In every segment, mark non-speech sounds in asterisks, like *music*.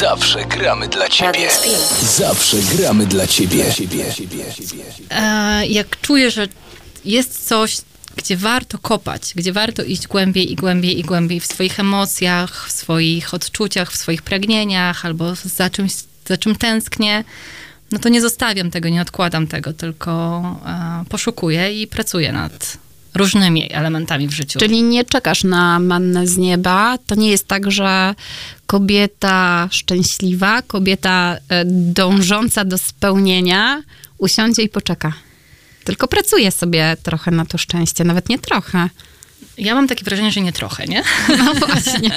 Zawsze gramy dla ciebie. Zawsze gramy dla ciebie. E, jak czuję, że jest coś, gdzie warto kopać, gdzie warto iść głębiej i głębiej i głębiej w swoich emocjach, w swoich odczuciach, w swoich pragnieniach, albo za czymś, za czym tęsknię, no to nie zostawiam tego, nie odkładam tego, tylko e, poszukuję i pracuję nad różnymi elementami w życiu. Czyli nie czekasz na mannę z nieba. To nie jest tak, że kobieta szczęśliwa, kobieta e, dążąca do spełnienia usiądzie i poczeka. Tylko pracuje sobie trochę na to szczęście, nawet nie trochę. Ja mam takie wrażenie, że nie trochę, nie? *laughs* No właśnie.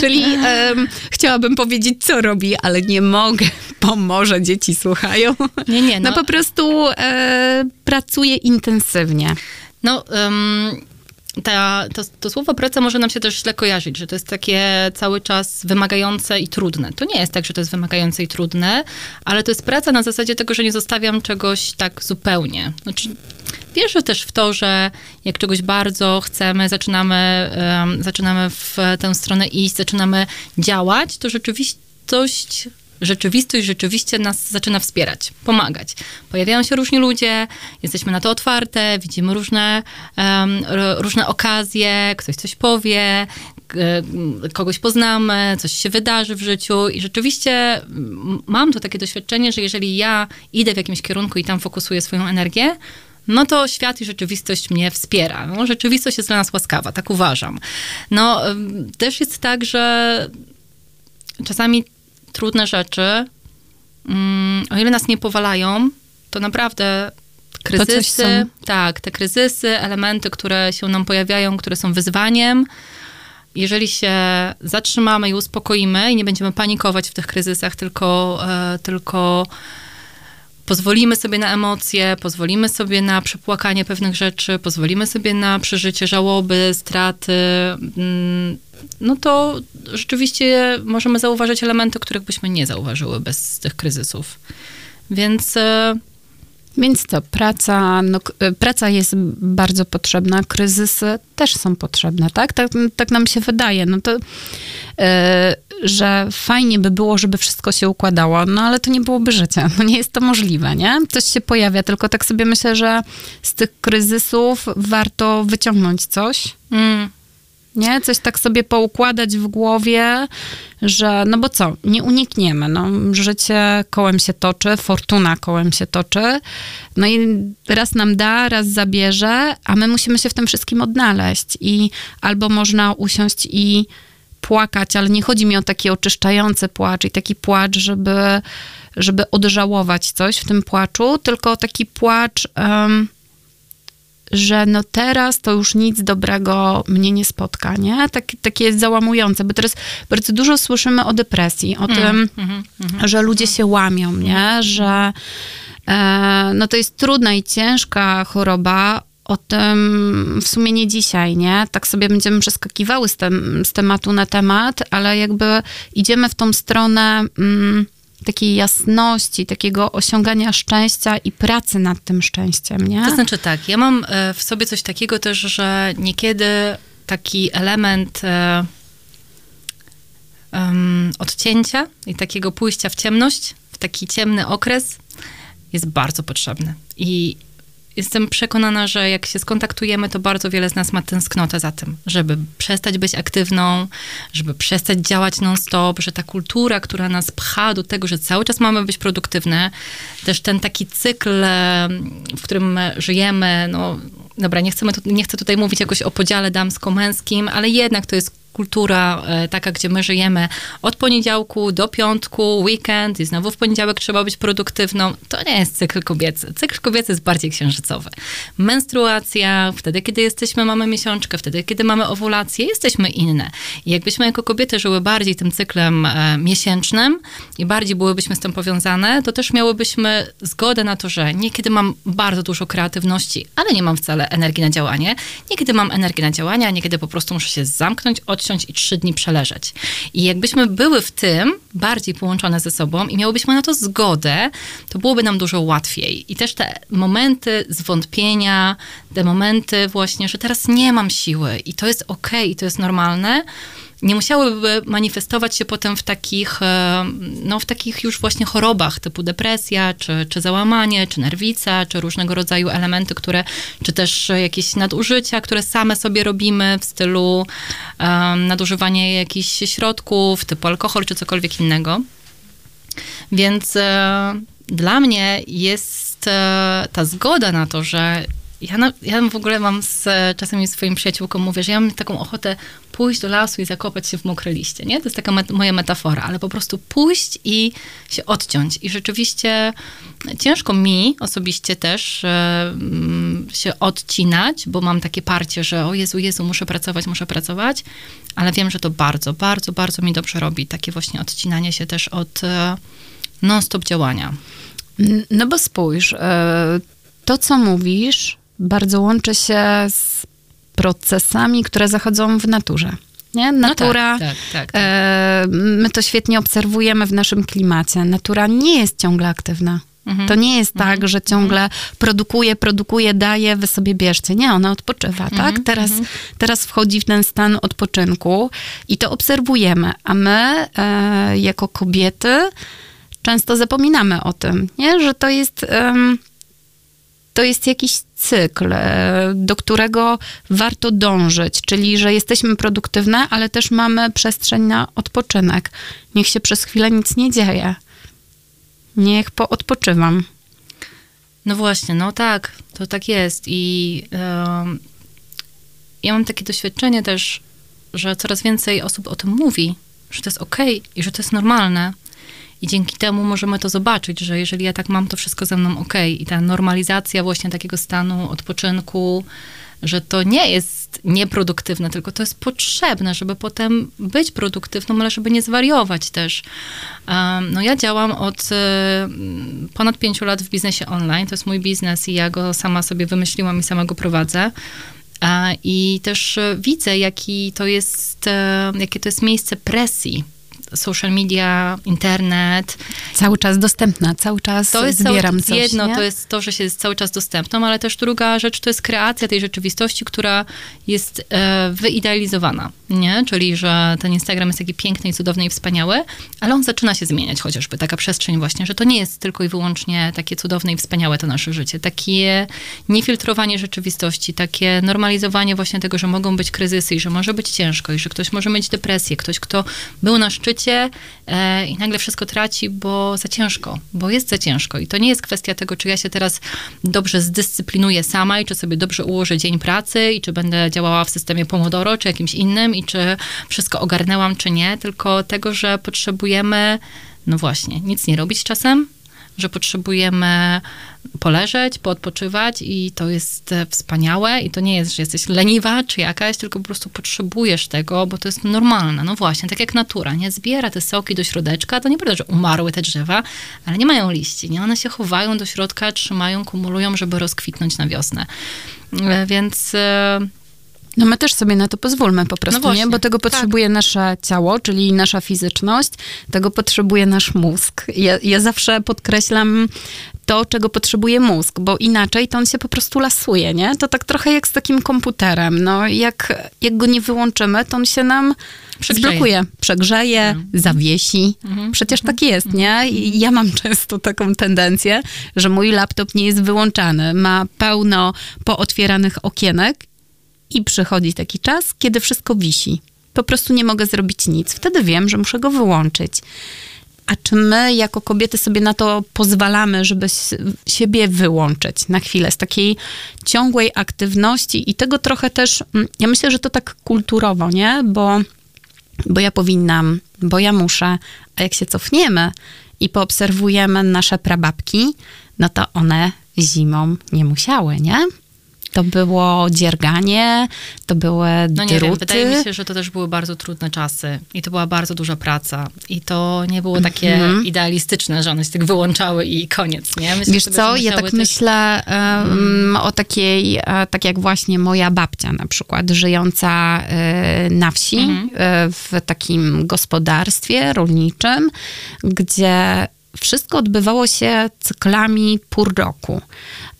Czyli em, chciałabym powiedzieć, co robi, ale nie mogę, bo może dzieci słuchają. Nie, nie, No, no- po prostu e, pracuje intensywnie. No, um, ta, to, to słowo praca może nam się też źle kojarzyć, że to jest takie cały czas wymagające i trudne. To nie jest tak, że to jest wymagające i trudne, ale to jest praca na zasadzie tego, że nie zostawiam czegoś tak zupełnie. Znaczy, wierzę też w to, że jak czegoś bardzo chcemy, zaczynamy, um, zaczynamy w tę stronę iść, zaczynamy działać, to rzeczywistość rzeczywistość rzeczywiście nas zaczyna wspierać, pomagać. Pojawiają się różni ludzie, jesteśmy na to otwarte, widzimy różne, ro- różne okazje, ktoś coś powie, kogoś poznamy, coś się wydarzy w życiu i rzeczywiście mam to takie doświadczenie, że jeżeli ja idę w jakimś kierunku i tam fokusuję swoją energię, no to świat i rzeczywistość mnie wspiera. No, rzeczywistość jest dla nas łaskawa, tak uważam. No, też jest tak, że czasami trudne rzeczy, mm, o ile nas nie powalają, to naprawdę kryzysy, są. tak, te kryzysy, elementy, które się nam pojawiają, które są wyzwaniem, jeżeli się zatrzymamy i uspokoimy i nie będziemy panikować w tych kryzysach, tylko, e, tylko pozwolimy sobie na emocje, pozwolimy sobie na przepłakanie pewnych rzeczy, pozwolimy sobie na przeżycie żałoby, straty, mm, no to rzeczywiście możemy zauważyć elementy, których byśmy nie zauważyły bez tych kryzysów. Więc e, Więc co, praca, no, e, praca jest bardzo potrzebna, kryzysy też są potrzebne, tak? Tak, tak nam się wydaje, no to, e, że fajnie by było, żeby wszystko się układało, no ale to nie byłoby życia, no nie jest to możliwe, nie? Coś się pojawia, tylko tak sobie myślę, że z tych kryzysów warto wyciągnąć coś, mm, nie? Coś tak sobie poukładać w głowie, że no bo co, nie unikniemy, no. Życie kołem się toczy, fortuna kołem się toczy, no i raz nam da, raz zabierze, a my musimy się w tym wszystkim odnaleźć. I albo można usiąść i płakać, ale nie chodzi mi o taki oczyszczający płacz i taki płacz, żeby, żeby odżałować coś w tym płaczu, tylko taki płacz... em, że no teraz to już nic dobrego mnie nie spotka, nie? Tak, takie jest załamujące, bo teraz bardzo dużo słyszymy o depresji, o tym, że ludzie się łamią, nie? Że e, no to jest trudna i ciężka choroba, o tym w sumie nie dzisiaj, nie? Tak sobie będziemy przeskakiwały z, tem, z tematu na temat, ale jakby idziemy w tą stronę mm, takiej jasności, takiego osiągania szczęścia i pracy nad tym szczęściem, nie? To znaczy tak, ja mam e, w sobie coś takiego też, że niekiedy taki element em, odcięcia i takiego pójścia w ciemność, w taki ciemny okres jest bardzo potrzebny. I jestem przekonana, że jak się skontaktujemy, to bardzo wiele z nas ma tęsknotę za tym, żeby przestać być aktywną, żeby przestać działać non-stop, że ta kultura, która nas pcha do tego, że cały czas mamy być produktywne, też ten taki cykl, w którym żyjemy, no dobra, nie, chcemy tu, nie chcę tutaj mówić jakoś o podziale damsko-męskim, ale jednak to jest kultura e, taka, gdzie my żyjemy od poniedziałku do piątku, weekend i znowu w poniedziałek trzeba być produktywną. To nie jest cykl kobiecy. Cykl kobiecy jest bardziej księżycowy. Menstruacja, wtedy kiedy jesteśmy, mamy miesiączkę, wtedy kiedy mamy owulację, jesteśmy inne. I jakbyśmy jako kobiety żyły bardziej tym cyklem e, miesięcznym i bardziej byłybyśmy z tym powiązane, to też miałybyśmy zgodę na to, że niekiedy mam bardzo dużo kreatywności, ale nie mam wcale energii na działanie. Niekiedy mam energię na działanie, a niekiedy po prostu muszę się zamknąć, odsiąść i trzy dni przeleżeć. I jakbyśmy były w tym bardziej połączone ze sobą i miałybyśmy na to zgodę, to byłoby nam dużo łatwiej. I też te momenty zwątpienia, te momenty właśnie, że teraz nie mam siły i to jest okej, i to jest normalne, nie musiałyby manifestować się potem w takich, e, no w takich już właśnie chorobach typu depresja, czy, czy załamanie, czy nerwica, czy różnego rodzaju elementy, które, czy też jakieś nadużycia, które same sobie robimy w stylu um, nadużywanie jakichś środków typu alkohol, czy cokolwiek innego. Więc e, dla mnie jest e, ta zgoda na to, że ja, na, ja w ogóle mam z, czasami swoim przyjaciółką mówię, że ja mam taką ochotę pójść do lasu i zakopać się w mokre liście, nie? To jest taka met, moja metafora, ale po prostu pójść i się odciąć. I rzeczywiście ciężko mi osobiście też e, się odcinać, bo mam takie parcie, że o Jezu, Jezu, muszę pracować, muszę pracować, ale wiem, że to bardzo, bardzo, bardzo mi dobrze robi. Takie właśnie odcinanie się też od e, non-stop działania. No bo spójrz, e, to co mówisz, bardzo łączy się z procesami, które zachodzą w naturze. Nie? Natura, no tak, tak, tak. E, my to świetnie obserwujemy w naszym klimacie. Natura nie jest ciągle aktywna. Mhm. To nie jest tak, mhm. że ciągle produkuje, produkuje, daje, wy sobie bierzcie. Nie, ona odpoczywa, tak? mhm. tak? Teraz, mhm. teraz wchodzi w ten stan odpoczynku i to obserwujemy. A my, e, jako kobiety, często zapominamy o tym, nie? że to jest to jest jakiś cykl, e, do którego warto dążyć, czyli że jesteśmy produktywne, ale też mamy przestrzeń na odpoczynek. Niech się przez chwilę nic nie dzieje. Niech poodpoczywam. No właśnie, no tak, to tak jest. I ja mam takie doświadczenie też, że coraz więcej osób o tym mówi, że to jest okej okay i że to jest normalne. I dzięki temu możemy to zobaczyć, że jeżeli ja tak mam, to wszystko ze mną ok. I ta normalizacja właśnie takiego stanu odpoczynku, że to nie jest nieproduktywne, tylko to jest potrzebne, żeby potem być produktywną, ale żeby nie zwariować też. No ja działam od y, ponad pięciu lat w biznesie online. To jest mój biznes i ja go sama sobie wymyśliłam i sama go prowadzę. I też widzę, jaki to jest, e, jakie to jest miejsce presji social media, internet. Cały czas dostępna, cały czas to jest zbieram cały, coś, Jedno nie? to jest to, że się jest cały czas dostępną, ale też druga rzecz to jest kreacja tej rzeczywistości, która jest e, wyidealizowana, nie? Czyli, że ten Instagram jest taki piękny i cudowny i wspaniały, ale on zaczyna się zmieniać chociażby, taka przestrzeń właśnie, że to nie jest tylko i wyłącznie takie cudowne i wspaniałe to nasze życie, takie niefiltrowanie rzeczywistości, takie normalizowanie właśnie tego, że mogą być kryzysy i że może być ciężko i że ktoś może mieć depresję, ktoś, kto był na szczycie, e, i nagle wszystko traci, bo za ciężko, bo jest za ciężko. I to nie jest kwestia tego, czy ja się teraz dobrze zdyscyplinuję sama i czy sobie dobrze ułożę dzień pracy i czy będę działała w systemie Pomodoro, czy jakimś innym i czy wszystko ogarnęłam, czy nie, tylko tego, że potrzebujemy, no właśnie, nic nie robić czasem, że potrzebujemy poleżeć, poodpoczywać i to jest e, wspaniałe i to nie jest, że jesteś leniwa czy jakaś, tylko po prostu potrzebujesz tego, bo to jest normalne. No właśnie, tak jak natura, nie? Zbiera te soki do środeczka, to nie prawda, że umarły te drzewa, ale nie mają liści, nie? One się chowają do środka, trzymają, kumulują, żeby rozkwitnąć na wiosnę. E, więc e, no my też sobie na to pozwólmy po prostu, no nie? Bo tego tak. potrzebuje tak. nasze ciało, czyli nasza fizyczność, tego potrzebuje nasz mózg. Ja, ja zawsze podkreślam to, czego potrzebuje mózg, bo inaczej to on się po prostu lasuje, nie? To tak trochę jak z takim komputerem. No, jak, jak go nie wyłączymy, to on się nam Przegrzeje. zblokuje, przegrzeje, mhm. zawiesi. Mhm. Przecież tak jest, nie? I ja mam często taką tendencję, że mój laptop nie jest wyłączany. Ma pełno pootwieranych okienek i przychodzi taki czas, kiedy wszystko wisi. Po prostu nie mogę zrobić nic. Wtedy wiem, że muszę go wyłączyć. A czy my, jako kobiety, sobie na to pozwalamy, żeby siebie wyłączyć na chwilę z takiej ciągłej aktywności i tego trochę też, mm, ja myślę, że to tak kulturowo, nie? Bo, bo ja powinnam, bo ja muszę, a jak się cofniemy i poobserwujemy nasze prababki, no to one zimą nie musiały, nie? To było dzierganie, to były no nie druty. Wiem, wydaje mi się, że to też były bardzo trudne czasy i to była bardzo duża praca. I to nie było takie mm -hmm. idealistyczne, że one się tak wyłączały i koniec, nie? Myślę Wiesz sobie, co, ja tak też... myślę um, o takiej, e, tak jak właśnie moja babcia na przykład, żyjąca e, na wsi, mm -hmm. w takim gospodarstwie rolniczym, gdzie wszystko odbywało się cyklami pór roku.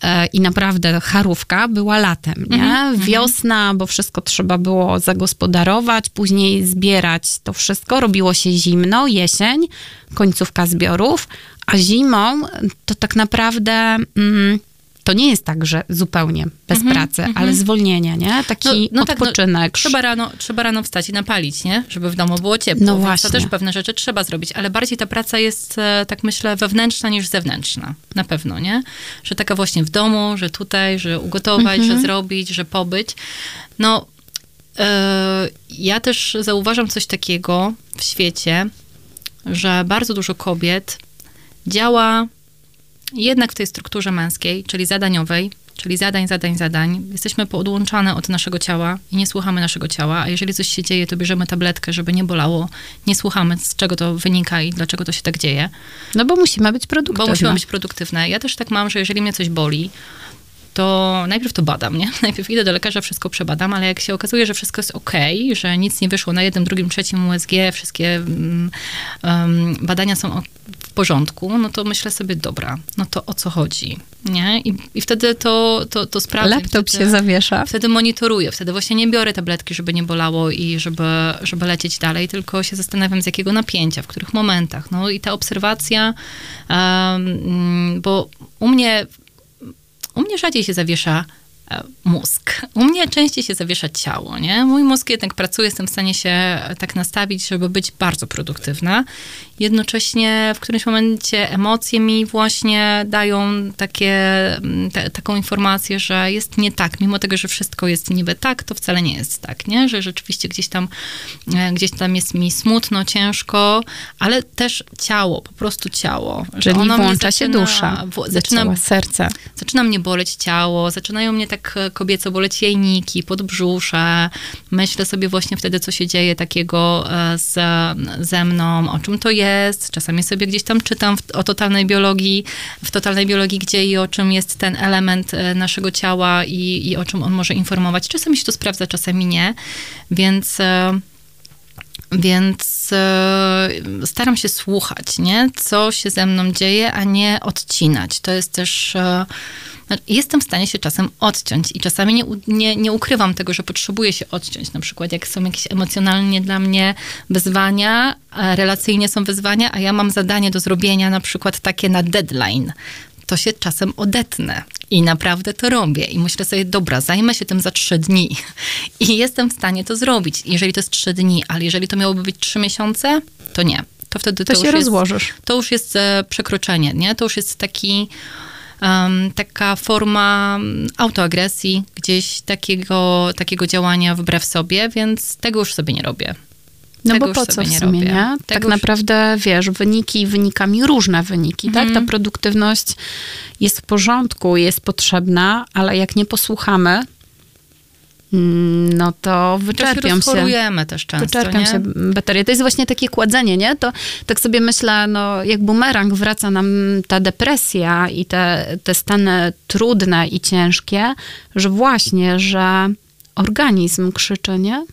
E, I naprawdę charówka była latem, nie? Mhm, Wiosna, bo wszystko trzeba było zagospodarować, później zbierać to wszystko. Robiło się zimno, jesień, końcówka zbiorów, a zimą to tak naprawdę... Mm, to nie jest tak, że zupełnie bez pracy, ale zwolnienie, nie? Taki tak, no, odpoczynek. trzeba, rano, trzeba rano wstać i napalić, nie? Żeby w domu było ciepło. No właśnie. To też pewne rzeczy trzeba zrobić, ale bardziej ta praca jest, e, tak myślę, wewnętrzna niż zewnętrzna. Na pewno, nie? Że taka właśnie w domu, że tutaj, że ugotować, Mhm. że zrobić, że pobyć. No, e, ja też zauważam coś takiego w świecie, że bardzo dużo kobiet działa jednak w tej strukturze męskiej, czyli zadaniowej, czyli zadań, zadań, zadań. Jesteśmy podłączane od naszego ciała i nie słuchamy naszego ciała, a jeżeli coś się dzieje, to bierzemy tabletkę, żeby nie bolało. Nie słuchamy, z czego to wynika i dlaczego to się tak dzieje, No bo musimy być produktywne. bo musimy być produktywne. Ja też tak mam, że jeżeli mnie coś boli, to najpierw to badam, nie? *laughs* Najpierw idę do lekarza, wszystko przebadam, ale jak się okazuje, że wszystko jest ok, że nic nie wyszło na jednym, drugim, trzecim USG, wszystkie um, badania są w porządku, no to myślę sobie, dobra, no to o co chodzi, nie? I, i wtedy to, to, to sprawdzam. Laptop wtedy, się zawiesza. Wtedy monitoruję, wtedy właśnie nie biorę tabletki, żeby nie bolało i żeby, żeby lecieć dalej, tylko się zastanawiam z jakiego napięcia, w których momentach. No i ta obserwacja, um, bo u mnie u mnie rzadziej się zawiesza mózg. U mnie częściej się zawiesza ciało, nie? Mój mózg jednak pracuje, jestem w stanie się tak nastawić, żeby być bardzo produktywna. Jednocześnie w którymś momencie emocje mi właśnie dają takie, mm, te, taką informację, że jest nie tak. Mimo tego, że wszystko jest niby tak, to wcale nie jest tak, nie? Że rzeczywiście gdzieś tam, e, gdzieś tam jest mi smutno, ciężko, ale też ciało, po prostu ciało. Czyli włącza się zaczyna- dusza, w- zaczyna zaczyna serce. Zaczyna mnie boleć ciało, zaczynają mnie tak e, kobieco boleć jajniki, podbrzusze. Myślę sobie właśnie wtedy, co się dzieje takiego e, z, ze mną, o czym to jest. Czasami sobie gdzieś tam czytam w, o totalnej biologii, w totalnej biologii, gdzie i o czym jest ten element e, naszego ciała i, i o czym on może informować. Czasami się to sprawdza, czasami nie. Więc... e, Więc staram się słuchać, nie? Co się ze mną dzieje, a nie odcinać. To jest też. Jestem w stanie się czasem odciąć i czasami nie, nie, nie ukrywam tego, że potrzebuję się odciąć. Na przykład, jak są jakieś emocjonalnie dla mnie wyzwania, relacyjnie są wyzwania, a ja mam zadanie do zrobienia, na przykład takie na deadline to się czasem odetnę. I naprawdę to robię. I myślę sobie, dobra, zajmę się tym za trzy dni. *laughs* I jestem w stanie to zrobić, jeżeli to jest trzy dni, ale jeżeli to miałoby być trzy miesiące, to nie. To wtedy To to, się już rozłożysz. Jest, to już jest e, przekroczenie, nie? To już jest taki, em, taka forma mm, autoagresji, gdzieś takiego, takiego działania wbrew sobie, więc tego już sobie nie robię. No Tego bo po co w nie sumie, robię. nie? Tak już- naprawdę, wiesz, wyniki wynikami różne wyniki, tak? Mhm. Ta produktywność jest w porządku, jest potrzebna, ale jak nie posłuchamy, mm, no to To się się. też często, nie? się baterie. To jest właśnie takie kładzenie, nie? To tak sobie myślę, no jak bumerang wraca nam ta depresja i te, te stany trudne i ciężkie, że właśnie, że organizm krzyczy, nie?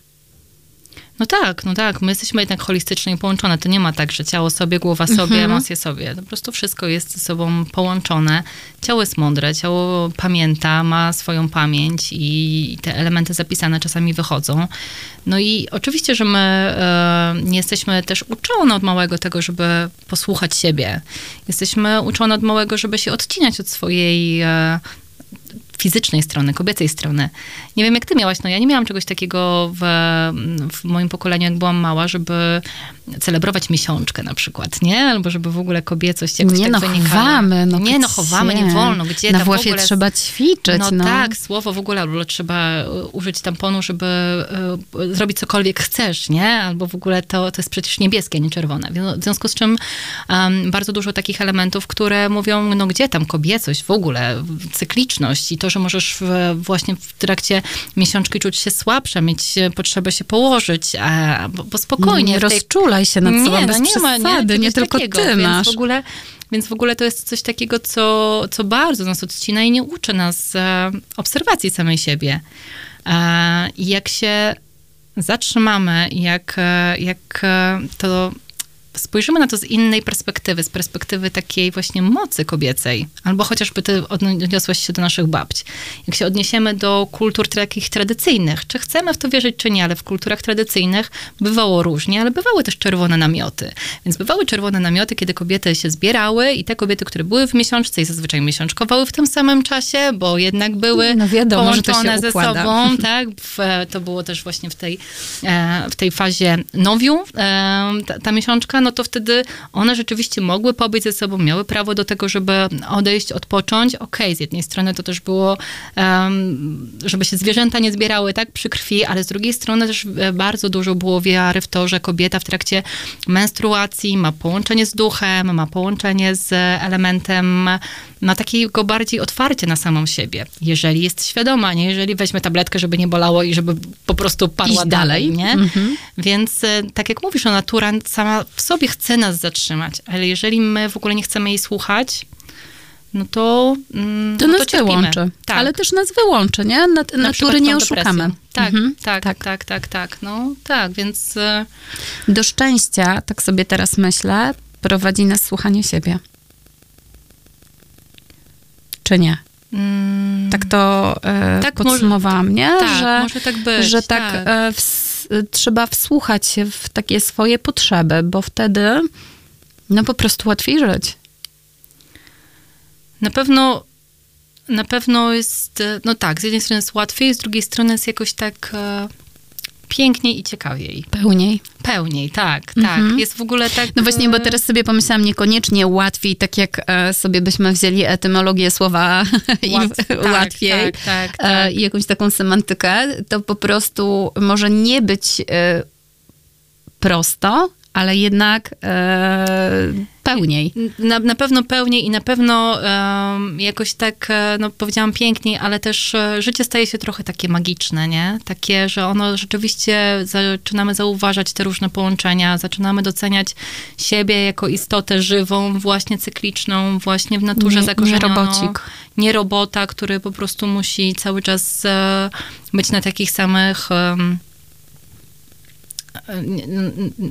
No tak, no tak. My jesteśmy jednak holistycznie połączone. To nie ma tak, że ciało sobie, głowa sobie, Mhm. emocje sobie. To po prostu wszystko jest ze sobą połączone. Ciało jest mądre, ciało pamięta, ma swoją pamięć i te elementy zapisane czasami wychodzą. No i oczywiście, że my e, nie jesteśmy też uczone od małego tego, żeby posłuchać siebie. Jesteśmy uczone od małego, żeby się odcinać od swojej e, fizycznej strony, kobiecej strony. Nie wiem, jak ty miałaś, no ja nie miałam czegoś takiego w, w moim pokoleniu, jak byłam mała, żeby celebrować miesiączkę na przykład, nie? Albo żeby w ogóle kobiecość jakoś nie tak no, wynikała. chowamy. No, nie, no chowamy, nie wolno. Gdzie Na tam w WF-ie ogóle... trzeba ćwiczyć, no. No, tak, słowo w ogóle, albo trzeba y, użyć tamponu, żeby y, zrobić cokolwiek chcesz, nie? Albo w ogóle to, to jest przecież niebieskie, a nie czerwone. W związku z czym um, bardzo dużo takich elementów, które mówią, no gdzie tam kobiecość w ogóle, cykliczność i to, że możesz w, właśnie w trakcie miesiączki czuć się słabsza, mieć e, potrzebę się położyć, a, bo, bo spokojnie. Nie tej- rozczulaj się nad sobą, bez no nie ma, przesady, nie, czegoś tylko takiego, ty więc masz. W ogóle, więc w ogóle to jest coś takiego, co, co bardzo nas odcina i nie uczy nas e, obserwacji samej siebie. E, I jak się zatrzymamy, jak, jak to spojrzymy na to z innej perspektywy, z perspektywy takiej właśnie mocy kobiecej, albo chociażby ty odniosłeś się do naszych babci. Jak się odniesiemy do kultur takich tradycyjnych, czy chcemy w to wierzyć, czy nie, ale w kulturach tradycyjnych bywało różnie, ale bywały też czerwone namioty. Więc bywały czerwone namioty, kiedy kobiety się zbierały i te kobiety, które były w miesiączce i zazwyczaj miesiączkowały w tym samym czasie, bo jednak były no wiadomo, połączone ze sobą, *laughs* tak? W, to było też właśnie w tej, e, w tej fazie nowiu, e, ta, ta miesiączka, no to wtedy one rzeczywiście mogły pobyć ze sobą, miały prawo do tego, żeby odejść, odpocząć. Okej, okay, z jednej strony to też było, um, żeby się zwierzęta nie zbierały, tak, przy krwi, ale z drugiej strony też e, bardzo dużo było wiary w to, że kobieta w trakcie menstruacji ma połączenie z duchem, ma połączenie z elementem, ma takiego bardziej otwarcie na samą siebie, jeżeli jest świadoma, nie jeżeli weźmie tabletkę, żeby nie bolało i żeby po prostu padła Iść dalej, dalej nie? Mhm. Więc e, tak jak mówisz, natura sama w sobie chce nas zatrzymać, ale jeżeli my w ogóle nie chcemy jej słuchać, no to. Mm, to no nas to wyłączy. Tak. Ale też nas wyłączy, nie? Nat Na natury nie oszukamy. Tak, mhm. tak, tak, tak, tak, tak. No tak, więc. E, Do szczęścia, tak sobie teraz myślę, prowadzi nas słuchanie siebie. Czy nie? Mm. Tak to e, tak podsumowałam, może, nie? Tak, że, może tak być. Że tak, tak. E, w, trzeba wsłuchać się w takie swoje potrzeby, bo wtedy no po prostu łatwiej żyć. Na pewno na pewno jest, no tak, z jednej strony jest łatwiej, z drugiej strony jest jakoś tak e, piękniej i ciekawiej. Pełniej. Pełniej, tak, tak. mhm. tak. Jest w ogóle tak... No właśnie, bo e, teraz sobie pomyślałam, niekoniecznie łatwiej, tak jak e, sobie byśmy wzięli etymologię słowa *laughs* Łat, tak, łatwiej tak, tak, tak, e, i jakąś taką semantykę, to po prostu może nie być e, prosto, ale jednak e, pełniej. Na, na pewno pełniej i na pewno e, jakoś tak, e, no powiedziałam piękniej, ale też e, życie staje się trochę takie magiczne, nie? Takie, że ono rzeczywiście zaczynamy zauważać te różne połączenia, zaczynamy doceniać siebie jako istotę żywą, właśnie cykliczną, właśnie w naturze nie, zakorzenioną. Nie robocik. Nie robota, który po prostu musi cały czas e, być na takich samych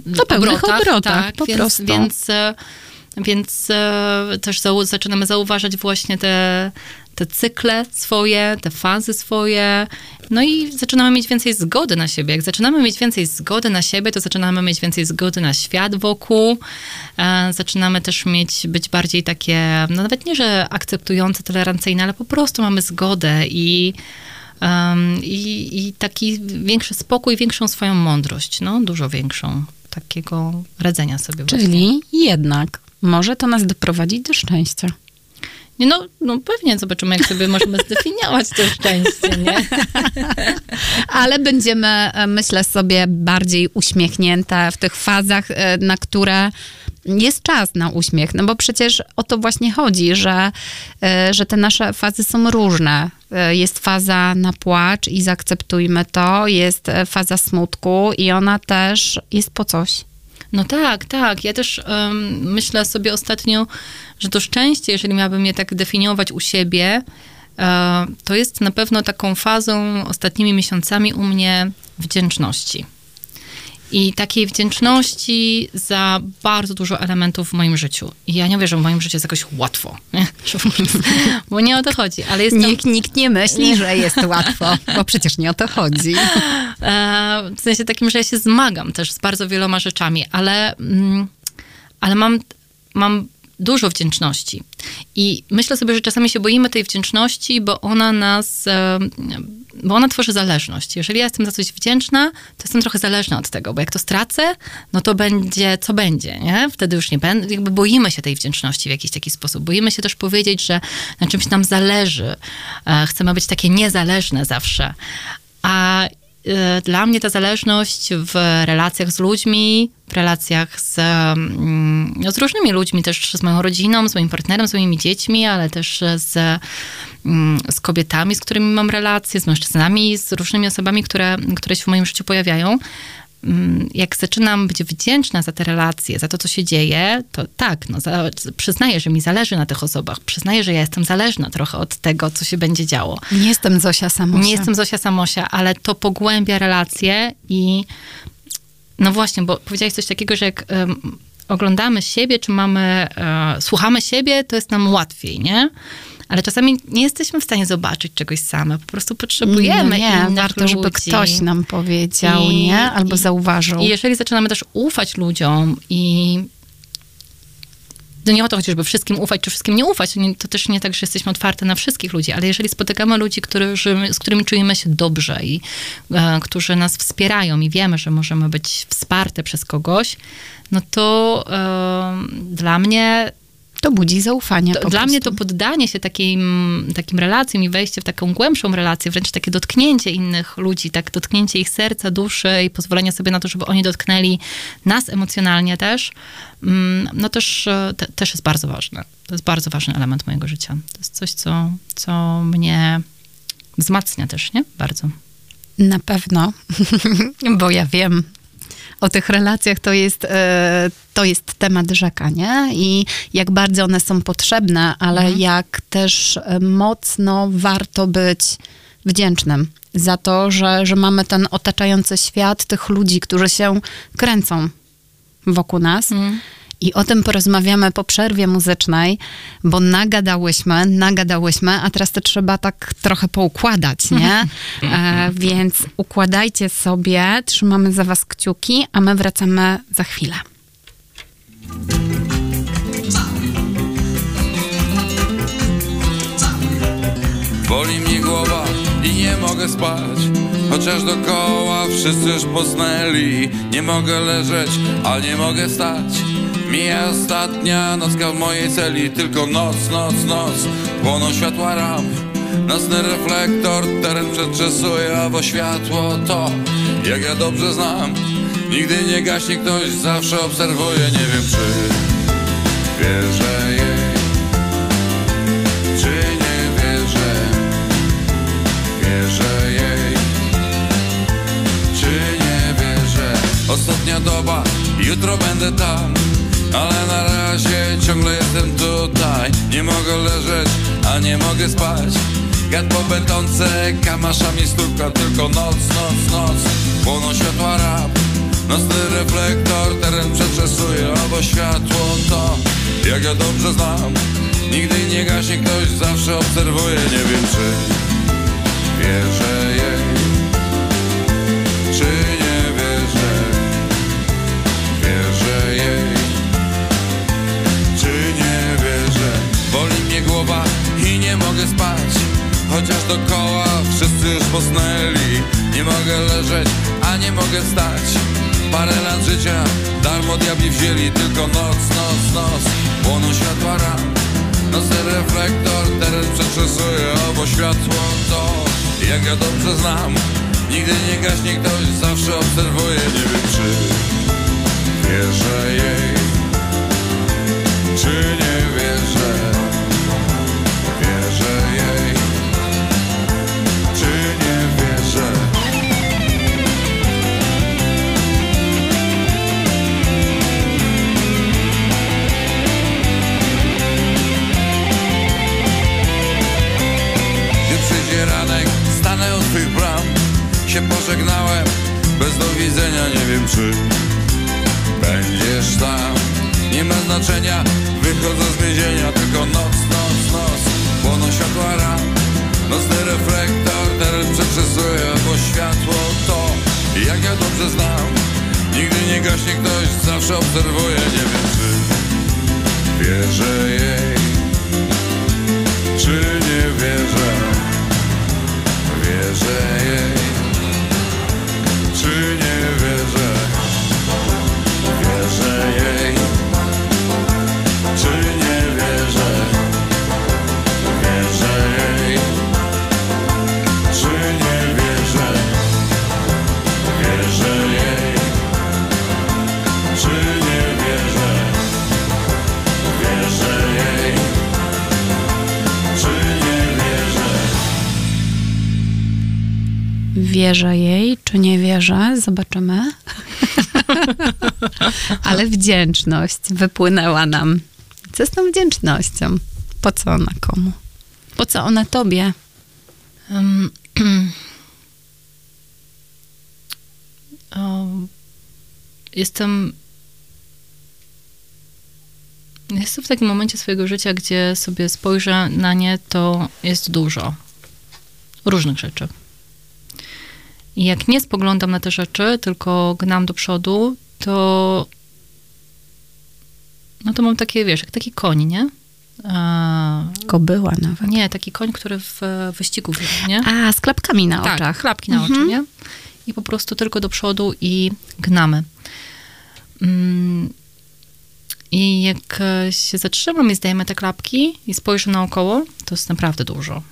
na pełnych obrotach, obrotach tak, po więc, prostu. Więc, e, więc e, też zaczynamy zauważać właśnie te, te cykle swoje, te fazy swoje, no i zaczynamy mieć więcej zgody na siebie. Jak zaczynamy mieć więcej zgody na siebie, to zaczynamy mieć więcej zgody na świat wokół, e, zaczynamy też mieć, być bardziej takie, no nawet nie, że akceptujące, tolerancyjne, ale po prostu mamy zgodę i Um, i, I taki większy spokój, większą swoją mądrość, no dużo większą, takiego radzenia sobie Czyli właśnie. jednak może to nas doprowadzić do szczęścia. Nie, no, no pewnie zobaczymy, jak sobie możemy *laughs* zdefiniować to szczęście, nie? *laughs* Ale będziemy, e, myślę sobie, bardziej uśmiechnięte w tych fazach, e, na które jest czas na uśmiech, no bo przecież o to właśnie chodzi, że, e, że te nasze fazy są różne. Jest faza na płacz i zaakceptujmy to, jest faza smutku i ona też jest po coś. No tak, tak. Ja też um, myślę sobie ostatnio, że to szczęście, jeżeli miałabym je tak definiować u siebie, to jest na pewno taką fazą ostatnimi miesiącami u mnie wdzięczności i takiej wdzięczności za bardzo dużo elementów w moim życiu. I ja nie wierzę, że w moim życiu jest jakoś łatwo, nie? *laughs* bo nie o to chodzi. Ale jest nikt, nikt nie myśli, że jest łatwo, bo przecież nie o to chodzi. *laughs* E, w sensie takim, że ja się zmagam też z bardzo wieloma rzeczami, ale, mm, ale mam, mam dużo wdzięczności. I myślę sobie, że czasami się boimy tej wdzięczności, bo ona nas, bo ona tworzy zależność. Jeżeli ja jestem za coś wdzięczna, to jestem trochę zależna od tego, bo jak to stracę, no to będzie, co będzie, nie? Wtedy już nie będę, jakby boimy się tej wdzięczności w jakiś taki sposób. Boimy się też powiedzieć, że na czymś nam zależy. E, chcemy być takie niezależne zawsze. A dla mnie ta zależność w relacjach z ludźmi, w relacjach z, no, z różnymi ludźmi, też z moją rodziną, z moim partnerem, z moimi dziećmi, ale też z, mm, z kobietami, z którymi mam relacje, z mężczyznami, z różnymi osobami, które, które się w moim życiu pojawiają, jak zaczynam być wdzięczna za te relacje, za to, co się dzieje, to tak, no, za, przyznaję, że mi zależy na tych osobach. Przyznaję, że ja jestem zależna trochę od tego, co się będzie działo. Nie jestem Zosia Samosia. Nie jestem Zosia Samosia, ale to pogłębia relacje i no właśnie, bo powiedziałeś coś takiego, że jak um, oglądamy siebie, czy mamy, e, słuchamy siebie, to jest nam łatwiej, nie? Ale czasami nie jesteśmy w stanie zobaczyć czegoś same. Po prostu potrzebujemy no nie, innych warto, ludzi. żeby ktoś nam powiedział, I- nie? Albo i- zauważył. I jeżeli zaczynamy też ufać ludziom i to nie o to chodzi, żeby wszystkim ufać, czy wszystkim nie ufać. To też nie tak, że jesteśmy otwarte na wszystkich ludzi, ale jeżeli spotykamy ludzi, którzy, z którymi czujemy się dobrze i e, którzy nas wspierają i wiemy, że możemy być wsparte przez kogoś, no to e, dla mnie To budzi zaufanie to, dla prostu. mnie to poddanie się takim, takim relacjom i wejście w taką głębszą relację, wręcz takie dotknięcie innych ludzi, tak dotknięcie ich serca, duszy i pozwolenie sobie na to, żeby oni dotknęli nas emocjonalnie też, mm, no też, e, te, też jest bardzo ważne. To jest bardzo ważny element mojego życia. To jest coś, co, co mnie wzmacnia też, nie? Bardzo. Na pewno, *laughs* bo ja wiem. O tych relacjach to jest, e, to jest temat rzeka, nie? I jak bardzo one są potrzebne, ale Mhm. jak też e, mocno warto być wdzięcznym za to, że, że mamy ten otaczający świat tych ludzi, którzy się kręcą wokół nas. Mhm. I o tym porozmawiamy po przerwie muzycznej, bo nagadałyśmy, nagadałyśmy, a teraz to trzeba tak trochę poukładać, nie? E, więc układajcie sobie, trzymamy za was kciuki, a my wracamy za chwilę. Boli mnie głowa i nie mogę spać Chociaż dokoła wszyscy już posnęli Nie mogę leżeć, a nie mogę stać Mija ostatnia nocka w mojej celi Tylko noc, noc, noc. Płoną światła ramp Nocny reflektor, teren przetrzesuje Owo światło to, jak ja dobrze znam Nigdy nie gaśnie ktoś, zawsze obserwuje. Nie wiem czy wierzę jej Czy nie wierzę. Wierzę jej Czy nie wierzę. Ostatnia doba, jutro będę tam Ale na razie ciągle jestem tutaj. Nie mogę leżeć, a nie mogę spać. Gad po betonce, kamaszami stuka Tylko noc, noc, noc. Płoną światła rap Nocny reflektor, teren przetrzesuje Owo światło to, jak ja dobrze znam Nigdy nie gaśnie ktoś, zawsze obserwuje. Nie wiem czy wierzę jej Czy mnie głowa i nie mogę spać. Chociaż dokoła wszyscy już posnęli. Nie mogę leżeć, a nie mogę stać Parę lat życia darmo diabli wzięli. Tylko noc, noc, noc Płoną światła ram. Nocny reflektor, teren przetrzesuje Obo światło to, jak ja dobrze znam Nigdy nie gaśnie ktoś, zawsze obserwuje. Nie wiem czy wierzę jej Czy nie Wierzę Ale wdzięczność wypłynęła nam. Co z tą wdzięcznością? Po co ona komu? Po co ona tobie? Um, *clears throat* o, jestem Jestem w takim momencie swojego życia, gdzie sobie spojrzę na nie, to jest dużo różnych rzeczy. I jak nie spoglądam na te rzeczy, tylko gnam do przodu, to no to mam takie, wiesz, jak taki koń, nie? Kobyła nawet. Nie, taki koń, który w wyścigu nie? A, z klapkami na tak, oczach. klapki na mhm. oczy, nie? I po prostu tylko do przodu i gnamy. Mm. I jak się zatrzymam i zdajemy te klapki i spojrzę naokoło, to jest naprawdę dużo.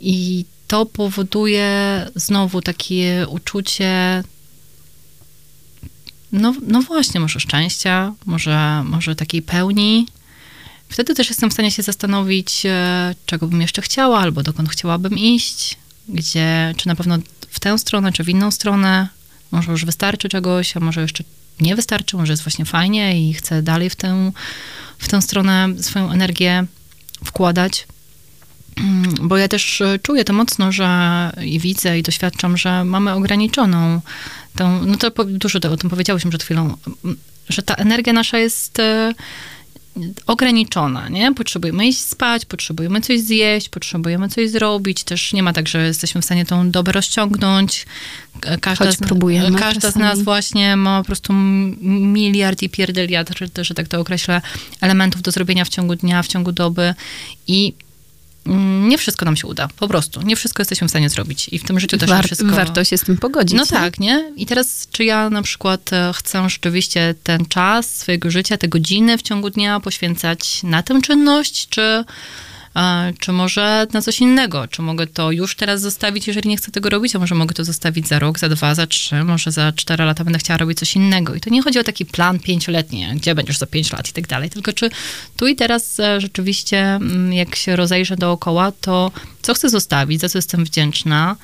I to powoduje znowu takie uczucie, no, no właśnie, może szczęścia, może, może takiej pełni. Wtedy też jestem w stanie się zastanowić, e, czego bym jeszcze chciała, albo dokąd chciałabym iść, gdzie, czy na pewno w tę stronę, czy w inną stronę. Może już wystarczy czegoś, a może jeszcze nie wystarczy, może jest właśnie fajnie i chcę dalej w tę, w tę stronę swoją energię wkładać. Mm, *clears throat* bo ja też e, czuję to mocno, że i widzę i doświadczam, że mamy ograniczoną tą, no to dużo o tym powiedziałyśmy przed chwilą, że ta energia nasza jest e, ograniczona, nie? Potrzebujemy iść spać, potrzebujemy coś zjeść, potrzebujemy coś zrobić. Też nie ma tak, że jesteśmy w stanie tą dobę rozciągnąć. Każda, Choć próbujemy każda z nas właśnie ma po prostu miliard i pierdeliard, że tak to określę, elementów do zrobienia w ciągu dnia, w ciągu doby i Mm, nie wszystko nam się uda, po prostu. Nie wszystko jesteśmy w stanie zrobić i w tym życiu też War, nie wszystko... Warto się z tym pogodzić. No tak, nie? I teraz, czy ja na przykład e, chcę rzeczywiście ten czas swojego życia, te godziny w ciągu dnia poświęcać na tę czynność, czy czy może na coś innego? Czy mogę to już teraz zostawić, jeżeli nie chcę tego robić, a może mogę to zostawić za rok, za dwa, za trzy, może za cztery lata będę chciała robić coś innego. I to nie chodzi o taki plan pięcioletni, gdzie będziesz za pięć lat i tak dalej, tylko czy tu i teraz e, rzeczywiście, mm, jak się rozejrzę dookoła, to co chcę zostawić, za co jestem wdzięczna,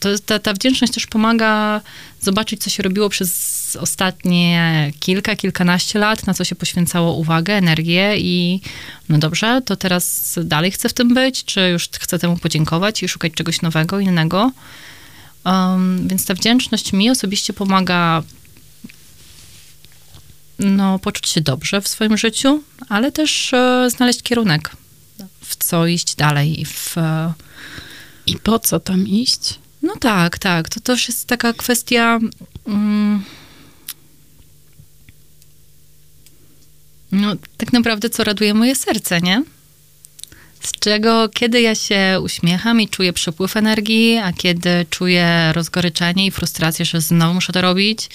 to ta, ta wdzięczność też pomaga zobaczyć, co się robiło przez ostatnie kilka, kilkanaście lat, na co się poświęcało uwagę, energię i no dobrze, to teraz dalej chcę w tym być, czy już chcę temu podziękować i szukać czegoś nowego, innego. Um, więc ta wdzięczność mi osobiście pomaga no, poczuć się dobrze w swoim życiu, ale też e, znaleźć kierunek, w co iść dalej i w... I po co tam iść? No tak, tak. To też jest taka kwestia... Mm, No, tak naprawdę, co raduje moje serce, nie? Z czego, kiedy ja się uśmiecham i czuję przepływ energii, a kiedy czuję rozgoryczenie i frustrację, że znowu muszę to robić,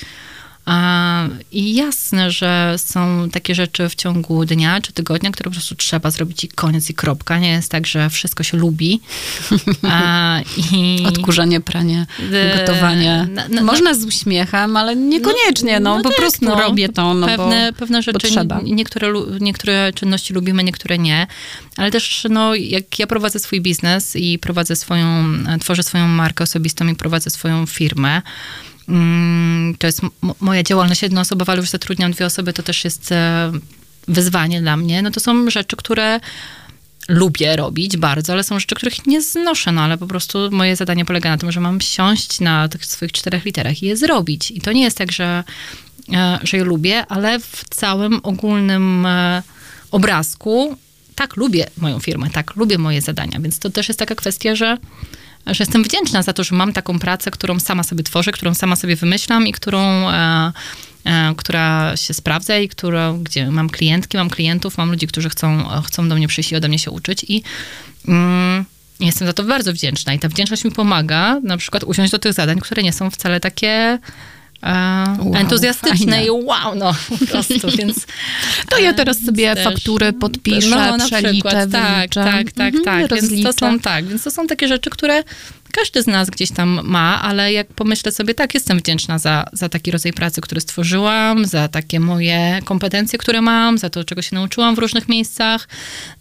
i jasne, że są takie rzeczy w ciągu dnia czy tygodnia, które po prostu trzeba zrobić i koniec i kropka. Nie jest tak, że wszystko się lubi. *laughs* I... Odkurzanie, pranie, gotowanie. Na, na, Można z uśmiechem, ale niekoniecznie. No, no, no po tak, prostu no. robię to, no pewne, bo, pewne rzeczy, niektóre, niektóre czynności lubimy, niektóre nie. Ale też, no, jak ja prowadzę swój biznes i prowadzę swoją, tworzę swoją markę osobistą i prowadzę swoją firmę, to jest moja działalność jednoosobowa, ale już zatrudniam dwie osoby, to też jest e, wyzwanie dla mnie. No to są rzeczy, które lubię robić bardzo, ale są rzeczy, których nie znoszę, no ale po prostu moje zadanie polega na tym, że mam siąść na tych swoich czterech literach i je zrobić. I to nie jest tak, że, e, że je lubię, ale w całym ogólnym e, obrazku tak lubię moją firmę, tak lubię moje zadania, więc to też jest taka kwestia, że że jestem wdzięczna za to, że mam taką pracę, którą sama sobie tworzę, którą sama sobie wymyślam i którą, e, e, która się sprawdza i którą, gdzie mam klientki, mam klientów, mam ludzi, którzy chcą, chcą do mnie przyjść i ode mnie się uczyć i mm, jestem za to bardzo wdzięczna. I ta wdzięczność mi pomaga na przykład usiąść do tych zadań, które nie są wcale takie wow, entuzjastyczne fajne. i wow, no po *laughs* prostu, więc... To ja teraz sobie też, faktury podpiszę, no, przeliczę, przykład, tak, tak, tak, mhm, tak, więc to są, tak, więc to są takie rzeczy, które każdy z nas gdzieś tam ma, ale jak pomyślę sobie, tak, jestem wdzięczna za, za taki rodzaj pracy, który stworzyłam, za takie moje kompetencje, które mam, za to, czego się nauczyłam w różnych miejscach,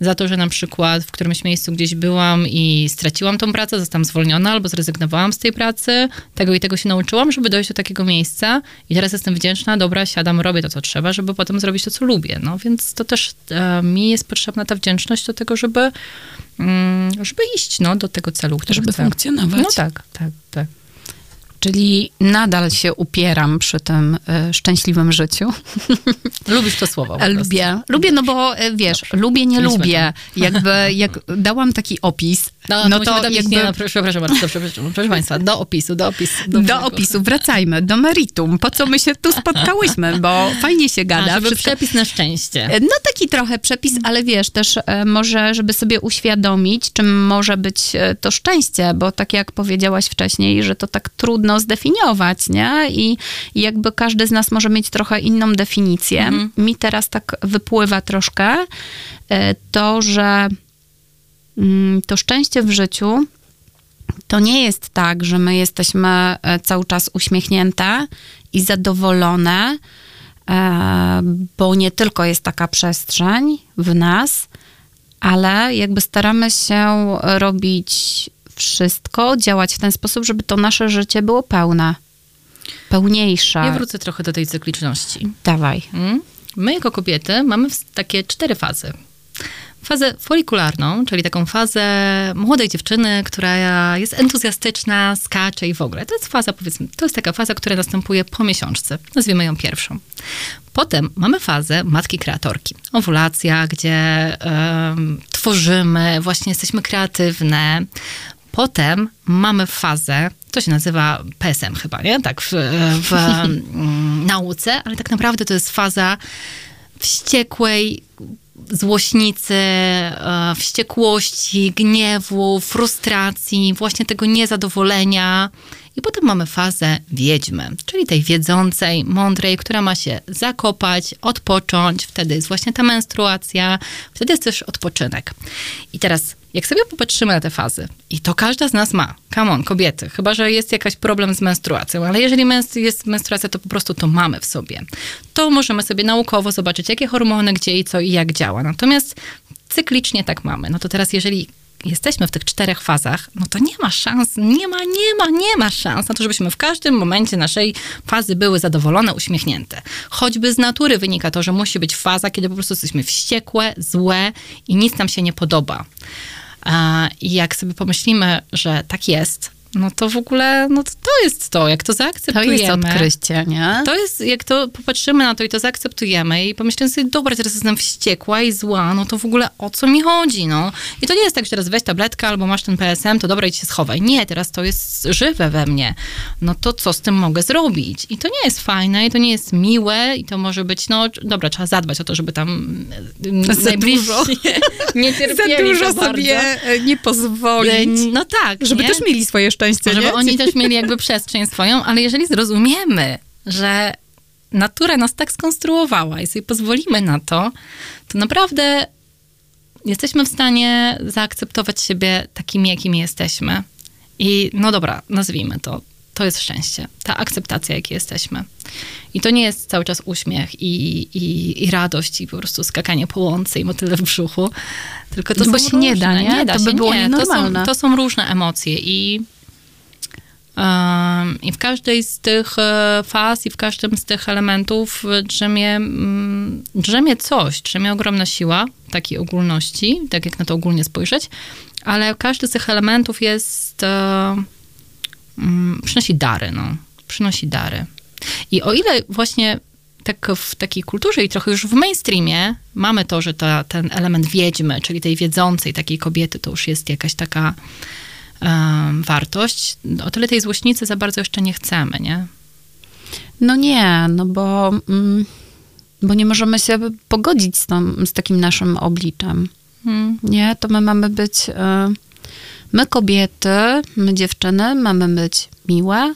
za to, że na przykład w którymś miejscu gdzieś byłam i straciłam tą pracę, zostałam zwolniona albo zrezygnowałam z tej pracy, tego i tego się nauczyłam, żeby dojść do takiego miejsca. I teraz jestem wdzięczna, dobra, siadam, robię to, co trzeba, żeby potem zrobić to, co lubię, no więc to też e, mi jest potrzebna ta wdzięczność do tego, żeby żeby iść no, do tego celu, który Żeby funkcjonować. No tak, tak, tak. Czyli nadal się upieram przy tym y, szczęśliwym życiu. *laughs* Lubisz to słowo? Lubię. Lubię, no bo y, wiesz, lubię, nie Mieliśmy lubię. Jakby jak dałam taki opis, No, no, to, to jakby... nie, no, przepraszam bardzo, przepraszam, proszę Państwa, do opisu, do opisu. Do opisu, wracajmy, do meritum. Po co my się tu spotkałyśmy, bo fajnie się gada. A, wszystko- przepis na szczęście. No taki trochę przepis, ale wiesz, też e, może, żeby sobie uświadomić, czym może być e, to szczęście, bo tak jak powiedziałaś wcześniej, że to tak trudno zdefiniować, nie? I, jakby każdy z nas może mieć trochę inną definicję. Mi teraz tak wypływa troszkę e, to, że to szczęście w życiu to nie jest tak, że my jesteśmy e, cały czas uśmiechnięte i zadowolone, e, bo nie tylko jest taka przestrzeń w nas, ale jakby staramy się robić wszystko, działać w ten sposób, żeby to nasze życie było pełne, pełniejsze. Ja wrócę trochę do tej cykliczności. Dawaj. Mm? My jako kobiety mamy takie cztery fazy. Fazę folikularną, czyli taką fazę młodej dziewczyny, która jest entuzjastyczna, skacze i w ogóle. To jest faza, powiedzmy, to jest taka faza, która następuje po miesiączce. Nazwijmy ją pierwszą. Potem mamy fazę matki kreatorki. Owulacja, gdzie tworzymy, właśnie jesteśmy kreatywne. Potem mamy fazę, to się nazywa PSM chyba, nie? Tak, w, w *laughs* mm, nauce, ale tak naprawdę to jest faza wściekłej złośnicy, e, wściekłości, gniewu, frustracji, właśnie tego niezadowolenia. I potem mamy fazę wiedźmy, czyli tej wiedzącej, mądrej, która ma się zakopać, odpocząć. Wtedy jest właśnie ta menstruacja, wtedy jest też odpoczynek. I teraz, jak sobie popatrzymy na te fazy, i to każda z nas ma, come on, kobiety, chyba że jest jakiś problem z menstruacją, ale jeżeli jest menstruacja, to po prostu to mamy w sobie. To możemy sobie naukowo zobaczyć, jakie hormony, gdzie i co i jak działa. Natomiast cyklicznie tak mamy. No to teraz, jeżeli jesteśmy w tych czterech fazach, no to nie ma szans, nie ma, nie ma, nie ma szans na to, żebyśmy w każdym momencie naszej fazy były zadowolone, uśmiechnięte. Choćby z natury wynika to, że musi być faza, kiedy po prostu jesteśmy wściekłe, złe i nic nam się nie podoba. I jak sobie pomyślimy, że tak jest, no to w ogóle, no to, to jest to, jak to To zaakceptujemy. jest odkrycie, nie? To jest, jak to popatrzymy na to i to zaakceptujemy i pomyślimy sobie, dobra, teraz jestem wściekła i zła, no to w ogóle o co mi chodzi, no. I to nie jest tak, że teraz weź tabletkę albo masz ten PSM, to dobra, idź się schowaj. Nie, teraz to jest żywe we mnie. No to co z tym mogę zrobić? I to nie jest fajne i to nie jest miłe i to może być, no dobra, trzeba zadbać o to, żeby tam mm, Za dużo. *laughs* nie cierpieli za bardzo. e, nie pozwolić. No tak, Żeby nie? też mieli swoje szczęście, żeby nie? oni też mieli jakby przestrzeń swoją, ale jeżeli zrozumiemy, że natura nas tak skonstruowała i sobie pozwolimy na to, to naprawdę jesteśmy w stanie zaakceptować siebie takimi, jakimi jesteśmy. I no dobra, nazwijmy to. To jest szczęście, ta akceptacja, jakie jesteśmy. I to nie jest cały czas uśmiech i, i, i radość i po prostu skakanie po łące i motyle w brzuchu, tylko to No bo są się nie da, różne- nie? nie da To się, by było nie. To są, to są różne emocje i I w każdej z tych e, faz i w każdym z tych elementów drzemie, mm, drzemie coś, drzemie ogromna siła takiej ogólności, tak jak na to ogólnie spojrzeć, ale każdy z tych elementów jest, e, mm, przynosi dary, no, przynosi dary. I o ile właśnie tak w takiej kulturze i trochę już w mainstreamie mamy to, że ta, ten element wiedźmy, czyli tej wiedzącej takiej kobiety, to już jest jakaś taka em, wartość, o tyle tej złośnicy za bardzo jeszcze nie chcemy, nie? No nie, no bo, mm, bo nie możemy się pogodzić z, tą, z takim naszym obliczem. Hmm. Nie, to my mamy być, y, my kobiety, my dziewczyny, mamy być miłe,